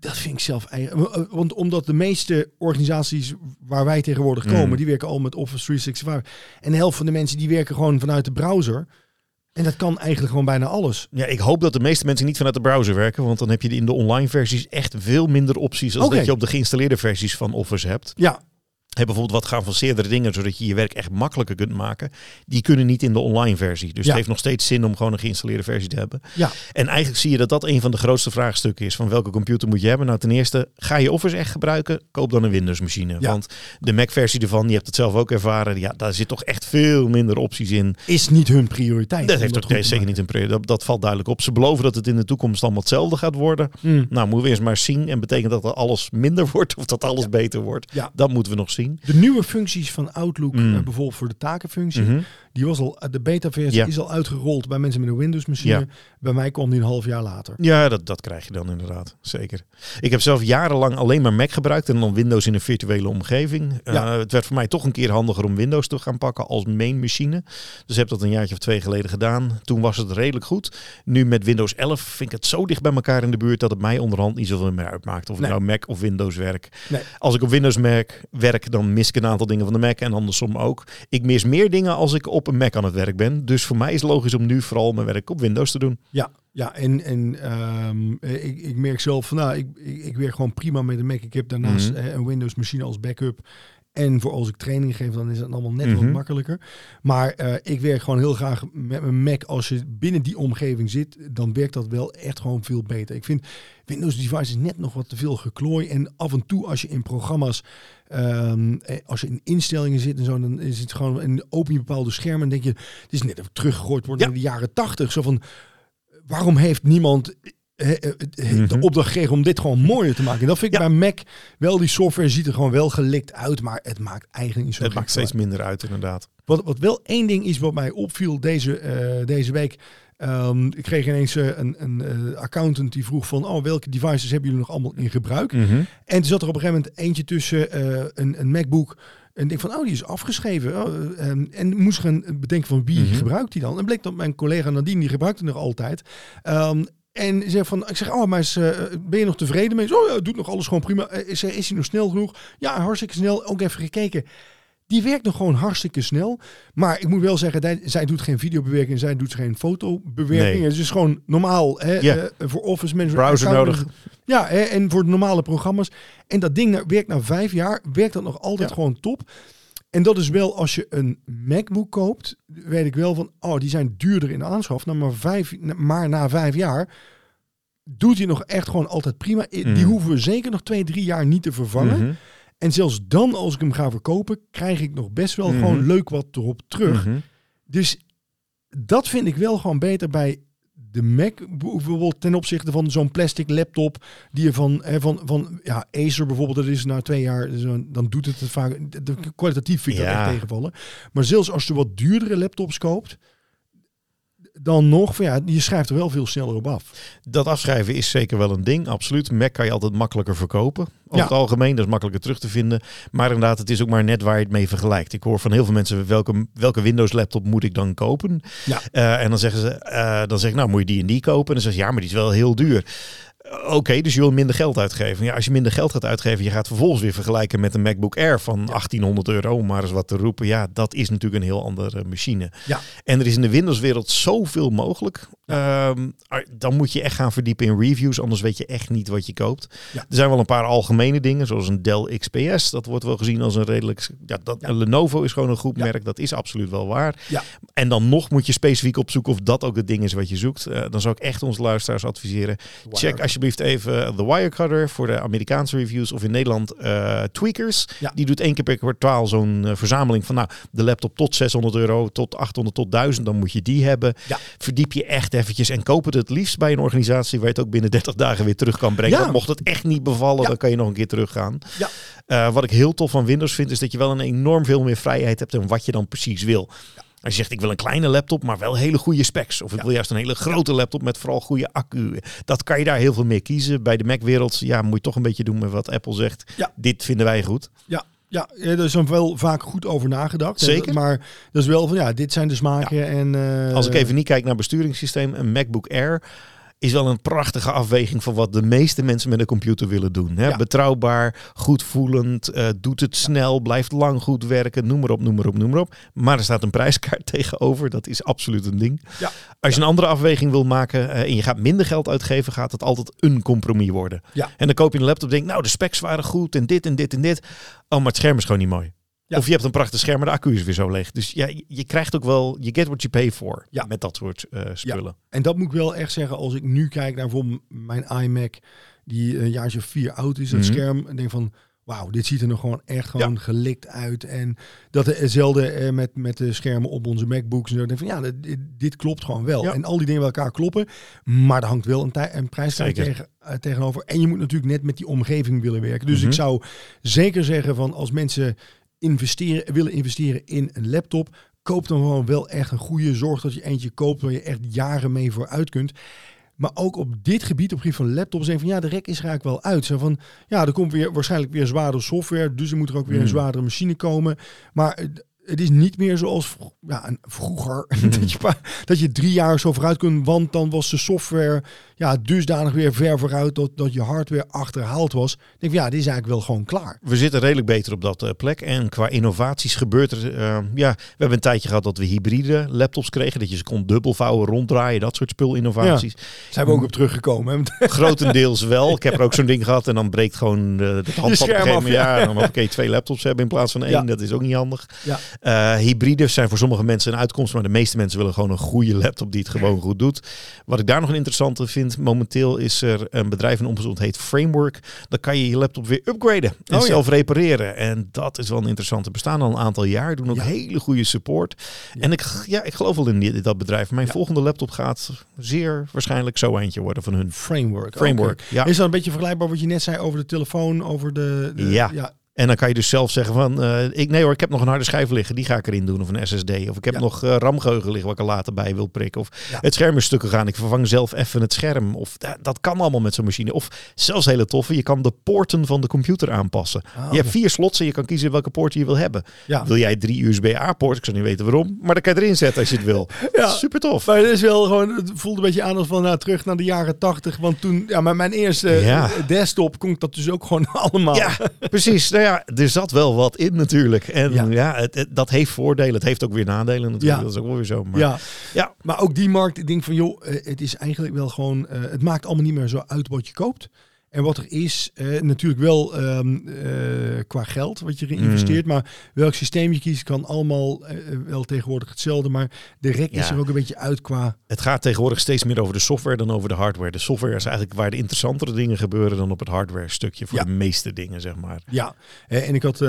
[SPEAKER 1] dat vind ik zelf eigenlijk. Want omdat de meeste organisaties waar wij tegenwoordig komen,
[SPEAKER 2] Mm.
[SPEAKER 1] die werken al met Office 365. En de helft van de mensen die werken gewoon vanuit de browser. En dat kan eigenlijk gewoon bijna alles.
[SPEAKER 2] Ja, ik hoop dat de meeste mensen niet vanuit de browser werken. Want dan heb je in de online versies echt veel minder opties. als
[SPEAKER 1] Oké.
[SPEAKER 2] dat je op de geïnstalleerde versies van Office hebt.
[SPEAKER 1] Ja,
[SPEAKER 2] Heb bijvoorbeeld wat geavanceerdere dingen, zodat je je werk echt makkelijker kunt maken. Die kunnen niet in de online versie. Dus
[SPEAKER 1] Ja.
[SPEAKER 2] het heeft nog steeds zin om gewoon een geïnstalleerde versie te hebben.
[SPEAKER 1] ja,
[SPEAKER 2] En eigenlijk zie je dat dat een van de grootste vraagstukken is. Van welke computer moet je hebben? Nou, ten eerste, ga je Office echt gebruiken? Koop dan een Windows machine.
[SPEAKER 1] Ja.
[SPEAKER 2] Want de Mac versie ervan, je hebt het zelf ook ervaren. Ja, daar zit toch echt veel minder opties in.
[SPEAKER 1] is niet hun prioriteit.
[SPEAKER 2] Dat heeft
[SPEAKER 1] te
[SPEAKER 2] zeker niet een pre- dat, dat valt duidelijk op. Ze beloven dat het in de toekomst allemaal hetzelfde gaat worden.
[SPEAKER 1] Mm.
[SPEAKER 2] Nou, moeten we eerst maar zien. En betekent dat er alles minder wordt of dat alles beter wordt?
[SPEAKER 1] Ja.
[SPEAKER 2] Dat moeten we nog zien.
[SPEAKER 1] De nieuwe functies van Outlook,
[SPEAKER 2] Mm.
[SPEAKER 1] eh, bijvoorbeeld voor de takenfunctie,
[SPEAKER 2] Mhm.
[SPEAKER 1] die was al, de beta-versie
[SPEAKER 2] Ja.
[SPEAKER 1] is al uitgerold bij mensen met een Windows-machine.
[SPEAKER 2] Ja.
[SPEAKER 1] Bij mij kwam die een half jaar later.
[SPEAKER 2] Ja, dat, dat krijg je dan inderdaad. Zeker. Ik heb zelf jarenlang alleen maar Mac gebruikt en dan Windows in een virtuele omgeving.
[SPEAKER 1] Ja.
[SPEAKER 2] Eh, het werd voor mij toch een keer handiger om Windows te gaan pakken als main machine. Dus heb dat een jaartje of twee geleden gedaan. Toen was het redelijk goed. Nu met Windows 11 vind ik het zo dicht bij elkaar in de buurt dat het mij onderhand niet zoveel meer uitmaakt. Of ik nou Mac of Windows werk.
[SPEAKER 1] Nee.
[SPEAKER 2] Als ik op Windows merk, werk, dan mis ik een aantal dingen van de Mac en andersom ook. Ik mis meer dingen als ik op een Mac aan het werk ben. Dus voor mij is het logisch om nu vooral mijn werk op Windows te doen.
[SPEAKER 1] Ja, ja en, en ehm, ik, ik merk zelf van, nou, ik, ik, ik werk gewoon prima met de Mac. Ik heb daarnaast
[SPEAKER 2] Mhm.
[SPEAKER 1] een Windows machine als backup. En voor als ik training geef, dan is het allemaal net
[SPEAKER 2] Mhm.
[SPEAKER 1] wat makkelijker. Maar eh, ik werk gewoon heel graag met mijn Mac. Als je binnen die omgeving zit, dan werkt dat wel echt gewoon veel beter. Ik vind Windows devices net nog wat te veel geklooi. En af en toe als je in programma's, ehm, eh, als je in instellingen zit en zo, dan is het gewoon, en open je bepaalde schermen en denk je, het is net even teruggegooid worden
[SPEAKER 2] Ja.
[SPEAKER 1] in de jaren tachtig. Zo van, waarom heeft niemand eh,
[SPEAKER 2] Mhm.
[SPEAKER 1] de opdracht gekregen om dit gewoon mooier te maken? En dat vind ik
[SPEAKER 2] Ja.
[SPEAKER 1] bij Mac wel, die software ziet er gewoon wel gelikt uit, maar het maakt eigenlijk niet zo
[SPEAKER 2] Het maakt steeds
[SPEAKER 1] uit.
[SPEAKER 2] minder uit, inderdaad.
[SPEAKER 1] Wat, wat wel één ding is wat mij opviel deze, eh, deze week. Ehm, ik kreeg ineens eh, een, een eh, accountant die vroeg van, oh, welke devices hebben jullie nog allemaal in gebruik?
[SPEAKER 2] Mhm.
[SPEAKER 1] En er zat er op een gegeven moment eentje tussen een, een MacBook. En denk van, oh, die is afgeschreven. Oh, eh, en, moest gaan bedenken van wie
[SPEAKER 2] Mhm.
[SPEAKER 1] gebruikt die dan? En bleek dat mijn collega Nadine, die gebruikt het nog altijd. Ehm, en zei van, ik zeg, oh, maar is, eh, ben je nog tevreden mee? Zo, oh ja, doet nog alles gewoon prima. Eh, Is, is hij nog snel genoeg? Ja, hartstikke snel. Ook even gekeken. Die werkt nog gewoon hartstikke snel. Maar ik moet wel zeggen, zij, doet geen videobewerking, zij doet geen fotobewerking.
[SPEAKER 2] Nee.
[SPEAKER 1] Het is gewoon normaal hè, eh, voor office mensen.
[SPEAKER 2] Browser nodig.
[SPEAKER 1] Ja, hè, en voor de normale programma's. En dat ding nou- werkt na vijf jaar, werkt dat nog altijd
[SPEAKER 2] Ja.
[SPEAKER 1] gewoon top. En dat is wel als je een MacBook koopt, weet ik wel van, oh, die zijn duurder in de aanschaf. Nou, maar, vijf, maar na vijf jaar doet hij nog echt gewoon altijd prima. Die
[SPEAKER 2] Mhm.
[SPEAKER 1] hoeven we zeker nog twee, drie jaar niet te vervangen.
[SPEAKER 2] Mhm.
[SPEAKER 1] En zelfs dan, als ik hem ga verkopen, krijg ik nog best wel
[SPEAKER 2] Mhm.
[SPEAKER 1] gewoon leuk wat erop terug. Dus dat vind ik wel gewoon beter bij de Mac, bijvoorbeeld ten opzichte van zo'n plastic laptop die je van, hè, van, van ja, Acer bijvoorbeeld, dat is na twee jaar, dan doet het het vaak, de- kwalitatief vind ik dat echt tegenvallen. Maar zelfs als je wat duurdere laptops koopt, dan nog, van ja, je schrijft er wel veel sneller op af.
[SPEAKER 2] Dat afschrijven is zeker wel een ding, absoluut. Mac kan je altijd makkelijker verkopen. Over
[SPEAKER 1] Ja.
[SPEAKER 2] het algemeen, dat is makkelijker terug te vinden. Maar inderdaad, het is ook maar net waar je het mee vergelijkt. Ik hoor van heel veel mensen, welke, welke Windows laptop moet ik dan kopen?
[SPEAKER 1] Ja.
[SPEAKER 2] Eh, en dan zeggen ze, eh, dan zeg ik, nou moet je die en die kopen. En dan zeg je, ja, maar die is wel heel duur. Oké, dus je wil minder geld uitgeven. Ja, als je minder geld gaat uitgeven, je gaat vervolgens weer vergelijken met een MacBook Air van 1800 euro, om maar eens wat te roepen. Ja, dat is natuurlijk een heel andere machine.
[SPEAKER 1] Ja.
[SPEAKER 2] En er is in de Windows-wereld zoveel mogelijk. Ehm, ar- dan moet je echt gaan verdiepen in reviews, anders weet je echt niet wat je koopt.
[SPEAKER 1] Ja.
[SPEAKER 2] Er zijn wel een paar algemene dingen, zoals een Dell XPS. Dat wordt wel gezien als een redelijk... Ja, dat, Lenovo is gewoon een goed merk, dat is absoluut wel waar.
[SPEAKER 1] Ja.
[SPEAKER 2] En dan nog moet je specifiek opzoeken of dat ook het ding is wat je zoekt. Eh, dan zou ik echt onze luisteraars adviseren. Check alsjeblieft even The Wirecutter voor de Amerikaanse reviews. Of in Nederland eh, Tweakers.
[SPEAKER 1] Ja.
[SPEAKER 2] Die doet één keer per kwartaal zo'n eh, verzameling van nou, de laptop tot 600 euro, tot 800, tot 1000. Dan moet je die hebben.
[SPEAKER 1] Ja.
[SPEAKER 2] Verdiep je echt eventjes en koop het het liefst bij een organisatie waar je het ook binnen 30 dagen weer terug kan brengen.
[SPEAKER 1] Ja.
[SPEAKER 2] Mocht het echt niet bevallen, dan kan je nog een keer teruggaan.
[SPEAKER 1] Ja.
[SPEAKER 2] Eh, wat ik heel tof van Windows vind, is dat je wel een enorm veel meer vrijheid hebt en wat je dan precies wil. Als je zegt, ik wil een kleine laptop, maar wel hele goede specs. Of ik
[SPEAKER 1] Ja.
[SPEAKER 2] wil juist een hele grote laptop met vooral goede accu. Dat kan je daar heel veel meer kiezen. Bij de Mac-wereld ja, moet je toch een beetje doen met wat Apple zegt.
[SPEAKER 1] Ja.
[SPEAKER 2] Dit vinden wij goed.
[SPEAKER 1] Ja, ja, er is dan wel vaak goed over nagedacht.
[SPEAKER 2] Zeker.
[SPEAKER 1] Maar dat is wel van, ja, dit zijn de smaken. En, eh,
[SPEAKER 2] Als ik even niet kijk naar besturingssysteem, een MacBook Air is wel een prachtige afweging van wat de meeste mensen met een computer willen doen. Hè?
[SPEAKER 1] Ja.
[SPEAKER 2] Betrouwbaar, goed voelend, eh, doet het snel, blijft lang goed werken, noem maar op, noem maar op, noem maar op. Maar er staat een prijskaart tegenover, dat is absoluut een ding.
[SPEAKER 1] Ja.
[SPEAKER 2] Als je een andere afweging wil maken eh, en je gaat minder geld uitgeven, gaat het altijd een compromis worden.
[SPEAKER 1] Ja.
[SPEAKER 2] En dan koop je een laptop en denk, nou de specs waren goed en dit en dit en dit. Oh, maar het scherm is gewoon niet mooi.
[SPEAKER 1] Ja.
[SPEAKER 2] Of je hebt een prachtig scherm, maar de accu is weer zo leeg. Dus ja, je, krijgt ook wel, je get what you pay for
[SPEAKER 1] Ja.
[SPEAKER 2] met dat soort eh, spullen.
[SPEAKER 1] En dat moet ik wel echt zeggen, als ik nu kijk naar bijvoorbeeld mijn iMac, die een jaartje of vier oud is, dat
[SPEAKER 2] Mhm.
[SPEAKER 1] scherm, en denk van, wauw, dit ziet er nog gewoon echt gewoon gelikt uit. En dat hetzelfde eh, met, met de schermen op onze MacBooks. En zo. Denk van, ja, dit, dit klopt gewoon wel.
[SPEAKER 2] Ja.
[SPEAKER 1] En al die dingen bij elkaar kloppen, maar er hangt wel een, een
[SPEAKER 2] Zeker.
[SPEAKER 1] tegen, eh, tegenover. En je moet natuurlijk net met die omgeving willen werken. Dus
[SPEAKER 2] Mhm.
[SPEAKER 1] ik zou zeker zeggen van, als mensen investeren, willen investeren in een laptop, koop dan gewoon wel echt een goede. Zorg dat je eentje koopt waar je echt jaren mee vooruit kunt. Maar ook op dit gebied, op het gebied van laptops, zeggen van ja, de rek is eigenlijk wel uit. Zo van ja, er komt weer waarschijnlijk weer zwaardere software, dus er moet er ook weer een
[SPEAKER 2] Hmm.
[SPEAKER 1] zwaardere machine komen. Maar eh, het is niet meer zoals ja, vroeger. dat, je, dat je drie jaar zo vooruit kunt. Want dan was de software ja, dusdanig weer ver vooruit dat, dat je hardware achterhaald was. Ik denk ja, dit is eigenlijk wel gewoon klaar.
[SPEAKER 2] We zitten redelijk beter op dat uh, plek. En qua innovaties gebeurt er... Uh, ja, we hebben een tijdje gehad dat we hybride laptops kregen. Dat je ze kon dubbelvouwen, ronddraaien. Dat soort spulinnovaties. Ja,
[SPEAKER 1] zijn we ook op teruggekomen.
[SPEAKER 2] Grotendeels wel. Ik heb er ook zo'n ding gehad. En dan breekt gewoon uh, het handvat op een Ja, dan oké, okay, twee laptops hebben in plaats van één. Dat is ook niet handig. Ja. Uh, hybrides zijn voor sommige mensen een uitkomst. Maar de meeste mensen willen gewoon een goede laptop die het gewoon goed doet. Wat ik daar nog een interessante vind Momenteel is er een bedrijf in omzet heet Framework. Dan kan je je laptop weer upgraden en oh, zelf repareren. En dat is wel een interessante. Bestaan al een aantal jaar. Doen ook hele goede support. En ik, ja, ik geloof wel in die, dat bedrijf. Mijn volgende laptop gaat zeer waarschijnlijk zo eentje worden van hun.
[SPEAKER 1] Framework.
[SPEAKER 2] Framework. Ja.
[SPEAKER 1] Is dat een beetje vergelijkbaar wat je net zei over de telefoon, over de. de
[SPEAKER 2] ja. En dan kan je dus zelf zeggen van, uh, ik, nee hoor, ik heb nog een harde schijf liggen, die ga ik erin doen. Of een SSD. Of ik heb nog uh, RAM-geheugen liggen wat ik er later bij wil prikken. Of het scherm is stukken gaan, ik vervang zelf even het scherm. Of dat kan allemaal met zo'n machine. Of zelfs hele toffe, je kan de poorten van de computer aanpassen. Ah, je hebt vier slots en je kan kiezen welke poort je wil hebben. Wil jij drie USB-A-poorten? Ik zou niet weten waarom, maar dan kan je erin zetten als je het wil. ja. Super tof.
[SPEAKER 1] Maar het is wel gewoon, het voelt een beetje aan als van nou, terug naar de jaren tachtig. Want toen, ja, maar mijn eerste desktop kon ik dat dus ook gewoon allemaal.
[SPEAKER 2] Ja, precies. Ja, er zat wel wat in natuurlijk. En ja, het, dat heeft voordelen. Het heeft ook weer nadelen natuurlijk. Dat is ook wel weer zo. Maar,
[SPEAKER 1] ja. ja, maar ook die markt, ik denk van joh, eh, het is eigenlijk wel gewoon, uh, het maakt allemaal niet meer zo uit wat je koopt. En wat er is, uh, natuurlijk wel um, uh, qua geld wat je geïnvesteerd, mm. maar welk systeem je kiest kan allemaal uh, wel tegenwoordig hetzelfde. Maar de rek ja. is er ook een beetje uit qua.
[SPEAKER 2] Het gaat tegenwoordig steeds meer over de software dan over de hardware. De software is eigenlijk waar de interessantere dingen gebeuren dan op het hardware stukje voor ja. de meeste dingen, zeg maar.
[SPEAKER 1] Ja, en ik had,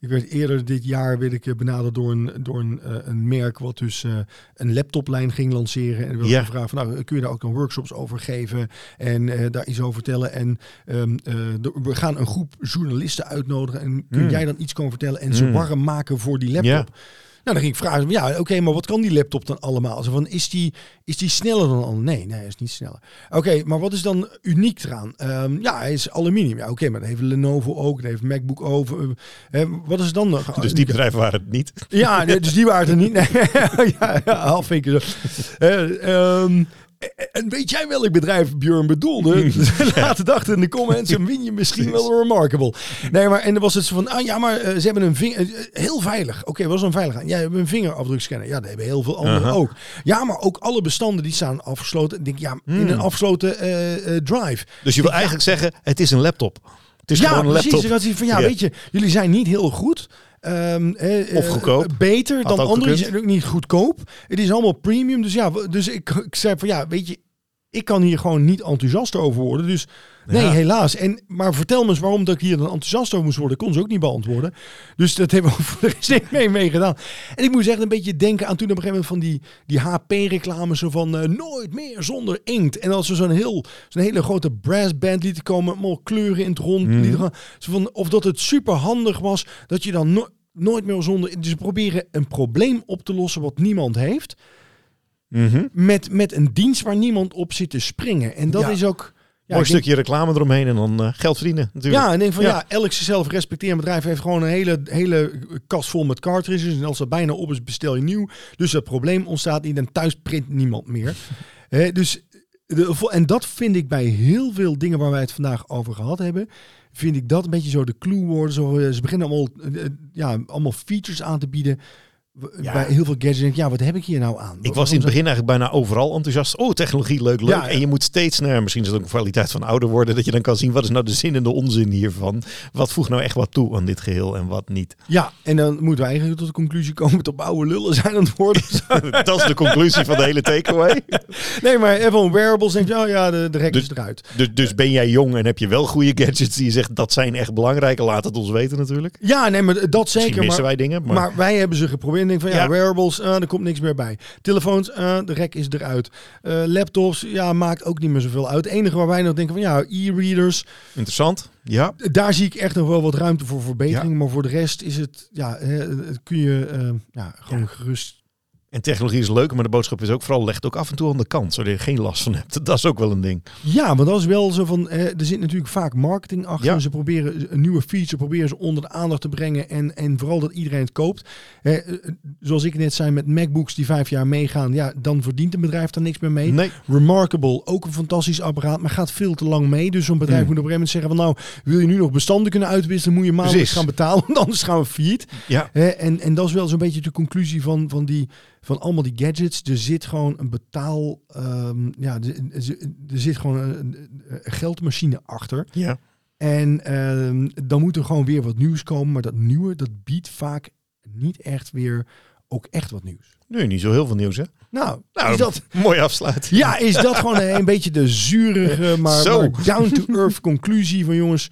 [SPEAKER 1] ik werd eerder dit jaar werd ik benaderd door een, door een, een merk wat dus een laptoplijn ging lanceren. En we ja. gevraagd van nou kun je daar ook dan workshops over geven en daar iets over vertellen. En en ehm, uh, we gaan een groep journalisten uitnodigen. En kun hmm. jij dan iets komen vertellen en ze mm. warm maken voor die laptop? Nou, dan ging ik vragen, ja, oké, maar wat kan die laptop dan allemaal? Zo van, is die, is die sneller dan al? Nee, nee, is niet sneller. Oké, maar wat is dan uniek eraan? Um, ja, hij is aluminium. Ja, oké, maar dat heeft Lenovo ook, dat heeft Macbook over. Uh, wat is dan nog?
[SPEAKER 2] Dus die bedrijven waren het niet?
[SPEAKER 1] Ja, dus die waren het niet. Nee, ja, ja, half zo. Uh, en weet jij welk bedrijf Björn bedoelde? Laat het achter in de comments en win je misschien wel remarkable. Nee, maar en dan was het zo van, ah ja, maar uh, ze hebben een vinger, uh, heel veilig. Oké, okay, wat is een veilig? Jij hebt een vingerafdrukscanner. Ja, dat hebben heel veel anderen uh -huh. ook. Ja, maar ook alle bestanden die staan afgesloten. Denk ja, in een hmm. afgesloten drive.
[SPEAKER 2] Dus je wil eigenlijk zeggen, het is een laptop. Het is
[SPEAKER 1] ja,
[SPEAKER 2] gewoon een
[SPEAKER 1] precies. laptop. Precies. Van, ja, ja, weet je, jullie zijn niet heel goed.
[SPEAKER 2] Um, eh, of goedkoop.
[SPEAKER 1] beter dan anderen. zijn ook niet goedkoop. Het is allemaal premium. Dus ja, dus ik, ik zei van ja, weet je, ik kan hier gewoon niet enthousiast over worden. Dus nee, helaas. En, maar vertel me eens waarom dat ik hier dan enthousiast over moest worden. kon ze ook niet beantwoorden. Dus dat hebben we voor de mee, mee gedaan. En ik moest echt een beetje denken aan toen op een gegeven moment van die, die HP-reclames. Zo van uh, nooit meer zonder inkt. En als ze zo'n heel, zo'n hele grote brassband lieten komen. Met kleuren in het rond. Mm. gaan, zo van, of dat het super handig was dat je dan no nooit meer zonder... Dus ze proberen een probleem op te lossen wat niemand heeft. Mhm. met, met een dienst waar niemand op zit te springen. En dat is ook...
[SPEAKER 2] Ja, Mooi stukje reclame eromheen en dan uh, geld verdienen natuurlijk.
[SPEAKER 1] Ja, en denk van ja, elk zichzelf respecterend bedrijf heeft gewoon een hele, hele kast vol met cartridges. En als dat bijna op is, bestel je nieuw. Dus het probleem ontstaat niet en thuis print niemand meer. dus, de, en dat vind ik bij heel veel dingen waar wij het vandaag over gehad hebben vind ik dat een beetje zo de clue worden. Zo, eh, ze beginnen allemaal, eh, ja, allemaal features aan te bieden ja. bij heel veel gadgets denk ik, ja, wat heb ik hier nou aan?
[SPEAKER 2] Ik was in het begin eigenlijk bijna overal enthousiast. Oh, technologie, leuk, leuk. En je moet steeds, naar, misschien is het ook een kwaliteit van ouder worden, dat je dan kan zien, wat is nou de zin en de onzin hiervan? Wat voegt nou echt wat toe aan dit geheel en wat niet?
[SPEAKER 1] Ja, en dan moeten we eigenlijk tot de conclusie komen dat oude lullen zijn aan het worden.
[SPEAKER 2] dat is de conclusie van de hele takeaway.
[SPEAKER 1] nee, maar even wearables, denk je, oh ja, de, de rek
[SPEAKER 2] dus,
[SPEAKER 1] is eruit.
[SPEAKER 2] Dus, dus ben jij jong en heb je wel goede gadgets die je zegt, dat zijn echt belangrijk, laat het ons weten natuurlijk.
[SPEAKER 1] Ja, nee, maar dat zeker.
[SPEAKER 2] Misschien missen
[SPEAKER 1] maar,
[SPEAKER 2] wij dingen.
[SPEAKER 1] Maar... maar wij hebben ze geprobeerd en denk van, ja, wearables uh, er komt niks meer bij. Telefoons, uh, de rek is eruit. Uh, laptops, ja, maakt ook niet meer zoveel uit. Het enige waar wij nog denken van ja, e-readers.
[SPEAKER 2] Interessant. Ja.
[SPEAKER 1] Daar zie ik echt nog wel wat ruimte voor verbetering. Maar voor de rest is het, ja, kun je ja, gewoon gerust
[SPEAKER 2] En technologie is leuk, maar de boodschap is ook vooral legt ook af en toe aan de kant, zodat je er geen last van hebt. Dat is ook wel een ding.
[SPEAKER 1] Ja, maar dat is wel zo van, er zit natuurlijk vaak marketing achter.
[SPEAKER 2] Ja.
[SPEAKER 1] Ze proberen een nieuwe feature, proberen ze onder de aandacht te brengen en, en vooral dat iedereen het koopt. Eh, zoals ik net zei met MacBooks die vijf jaar meegaan, ja, dan verdient een bedrijf daar niks meer mee.
[SPEAKER 2] Nee.
[SPEAKER 1] Remarkable, ook een fantastisch apparaat, maar gaat veel te lang mee. Dus zo'n bedrijf
[SPEAKER 2] Mm.
[SPEAKER 1] moet op een gegeven moment zeggen van, nou, wil je nu nog bestanden kunnen uitwisselen, moet je maandelijks gaan betalen, want anders gaan we failliet.
[SPEAKER 2] Ja.
[SPEAKER 1] En, en dat is wel zo'n beetje de conclusie van, van, die, van allemaal die gadgets. Er zit gewoon een betaal... ehm, ja, er, zit gewoon een, geldmachine achter.
[SPEAKER 2] Ja.
[SPEAKER 1] En ehm, dan moet er gewoon weer wat nieuws komen. Maar dat nieuwe, dat biedt vaak niet echt weer ook echt wat nieuws.
[SPEAKER 2] Nee, niet zo heel veel nieuws, hè?
[SPEAKER 1] Nou,
[SPEAKER 2] Nou,
[SPEAKER 1] is dat...
[SPEAKER 2] Mooi afsluiten.
[SPEAKER 1] Ja, is dat gewoon een, een beetje de zurige, maar, maar down-to-earth conclusie van jongens...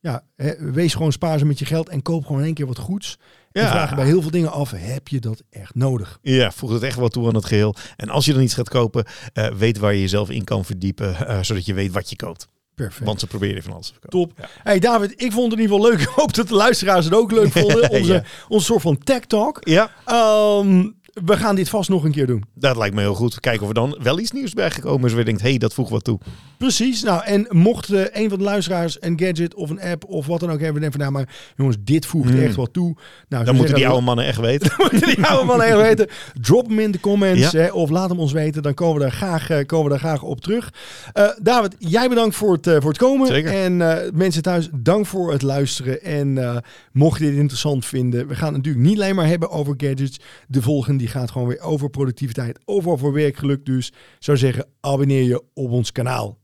[SPEAKER 1] Ja, hè, wees gewoon spaarzaam met je geld en koop gewoon één keer wat goeds.
[SPEAKER 2] Ja.
[SPEAKER 1] vraag je bij heel veel dingen af, heb je dat echt nodig?
[SPEAKER 2] Ja, voegt het echt wel toe aan het geheel. En als je dan iets gaat kopen, eh, weet waar je jezelf in kan verdiepen, eh, zodat je weet wat je koopt.
[SPEAKER 1] Perfect.
[SPEAKER 2] Want ze proberen van alles te verkopen.
[SPEAKER 1] Top. Hey David, ik vond het in ieder geval leuk. Ik hoop dat de luisteraars het ook leuk vonden. Onze,
[SPEAKER 2] Ja.
[SPEAKER 1] onze soort van tech talk.
[SPEAKER 2] Ja,
[SPEAKER 1] Ehm, we gaan dit vast nog een keer doen.
[SPEAKER 2] dat lijkt me heel goed. Kijken of er dan wel iets nieuws bijgekomen is. Waar je denkt, hé, hey, dat voegt wat toe.
[SPEAKER 1] Precies. Nou, en mocht eh, een van de luisteraars een gadget of een app of wat dan ook hebben, denken van nou, maar jongens, dit voegt
[SPEAKER 2] Hmm.
[SPEAKER 1] echt wat toe. Nou,
[SPEAKER 2] Dan moeten die oude mannen echt weten.
[SPEAKER 1] moeten die oude mannen echt weten. Drop hem in de comments
[SPEAKER 2] Ja.
[SPEAKER 1] hè, of laat hem ons weten. Dan komen we daar graag, eh, komen we daar graag op terug. Eh, David, jij bedankt voor het, voor het komen.
[SPEAKER 2] Zeker.
[SPEAKER 1] En mensen thuis, dank voor het luisteren. En mocht je dit interessant vinden, we gaan het natuurlijk niet alleen maar hebben over gadgets. De volgende die gaat gewoon weer over productiviteit, over, over werkgeluk. Dus zou zeggen, abonneer je op ons kanaal.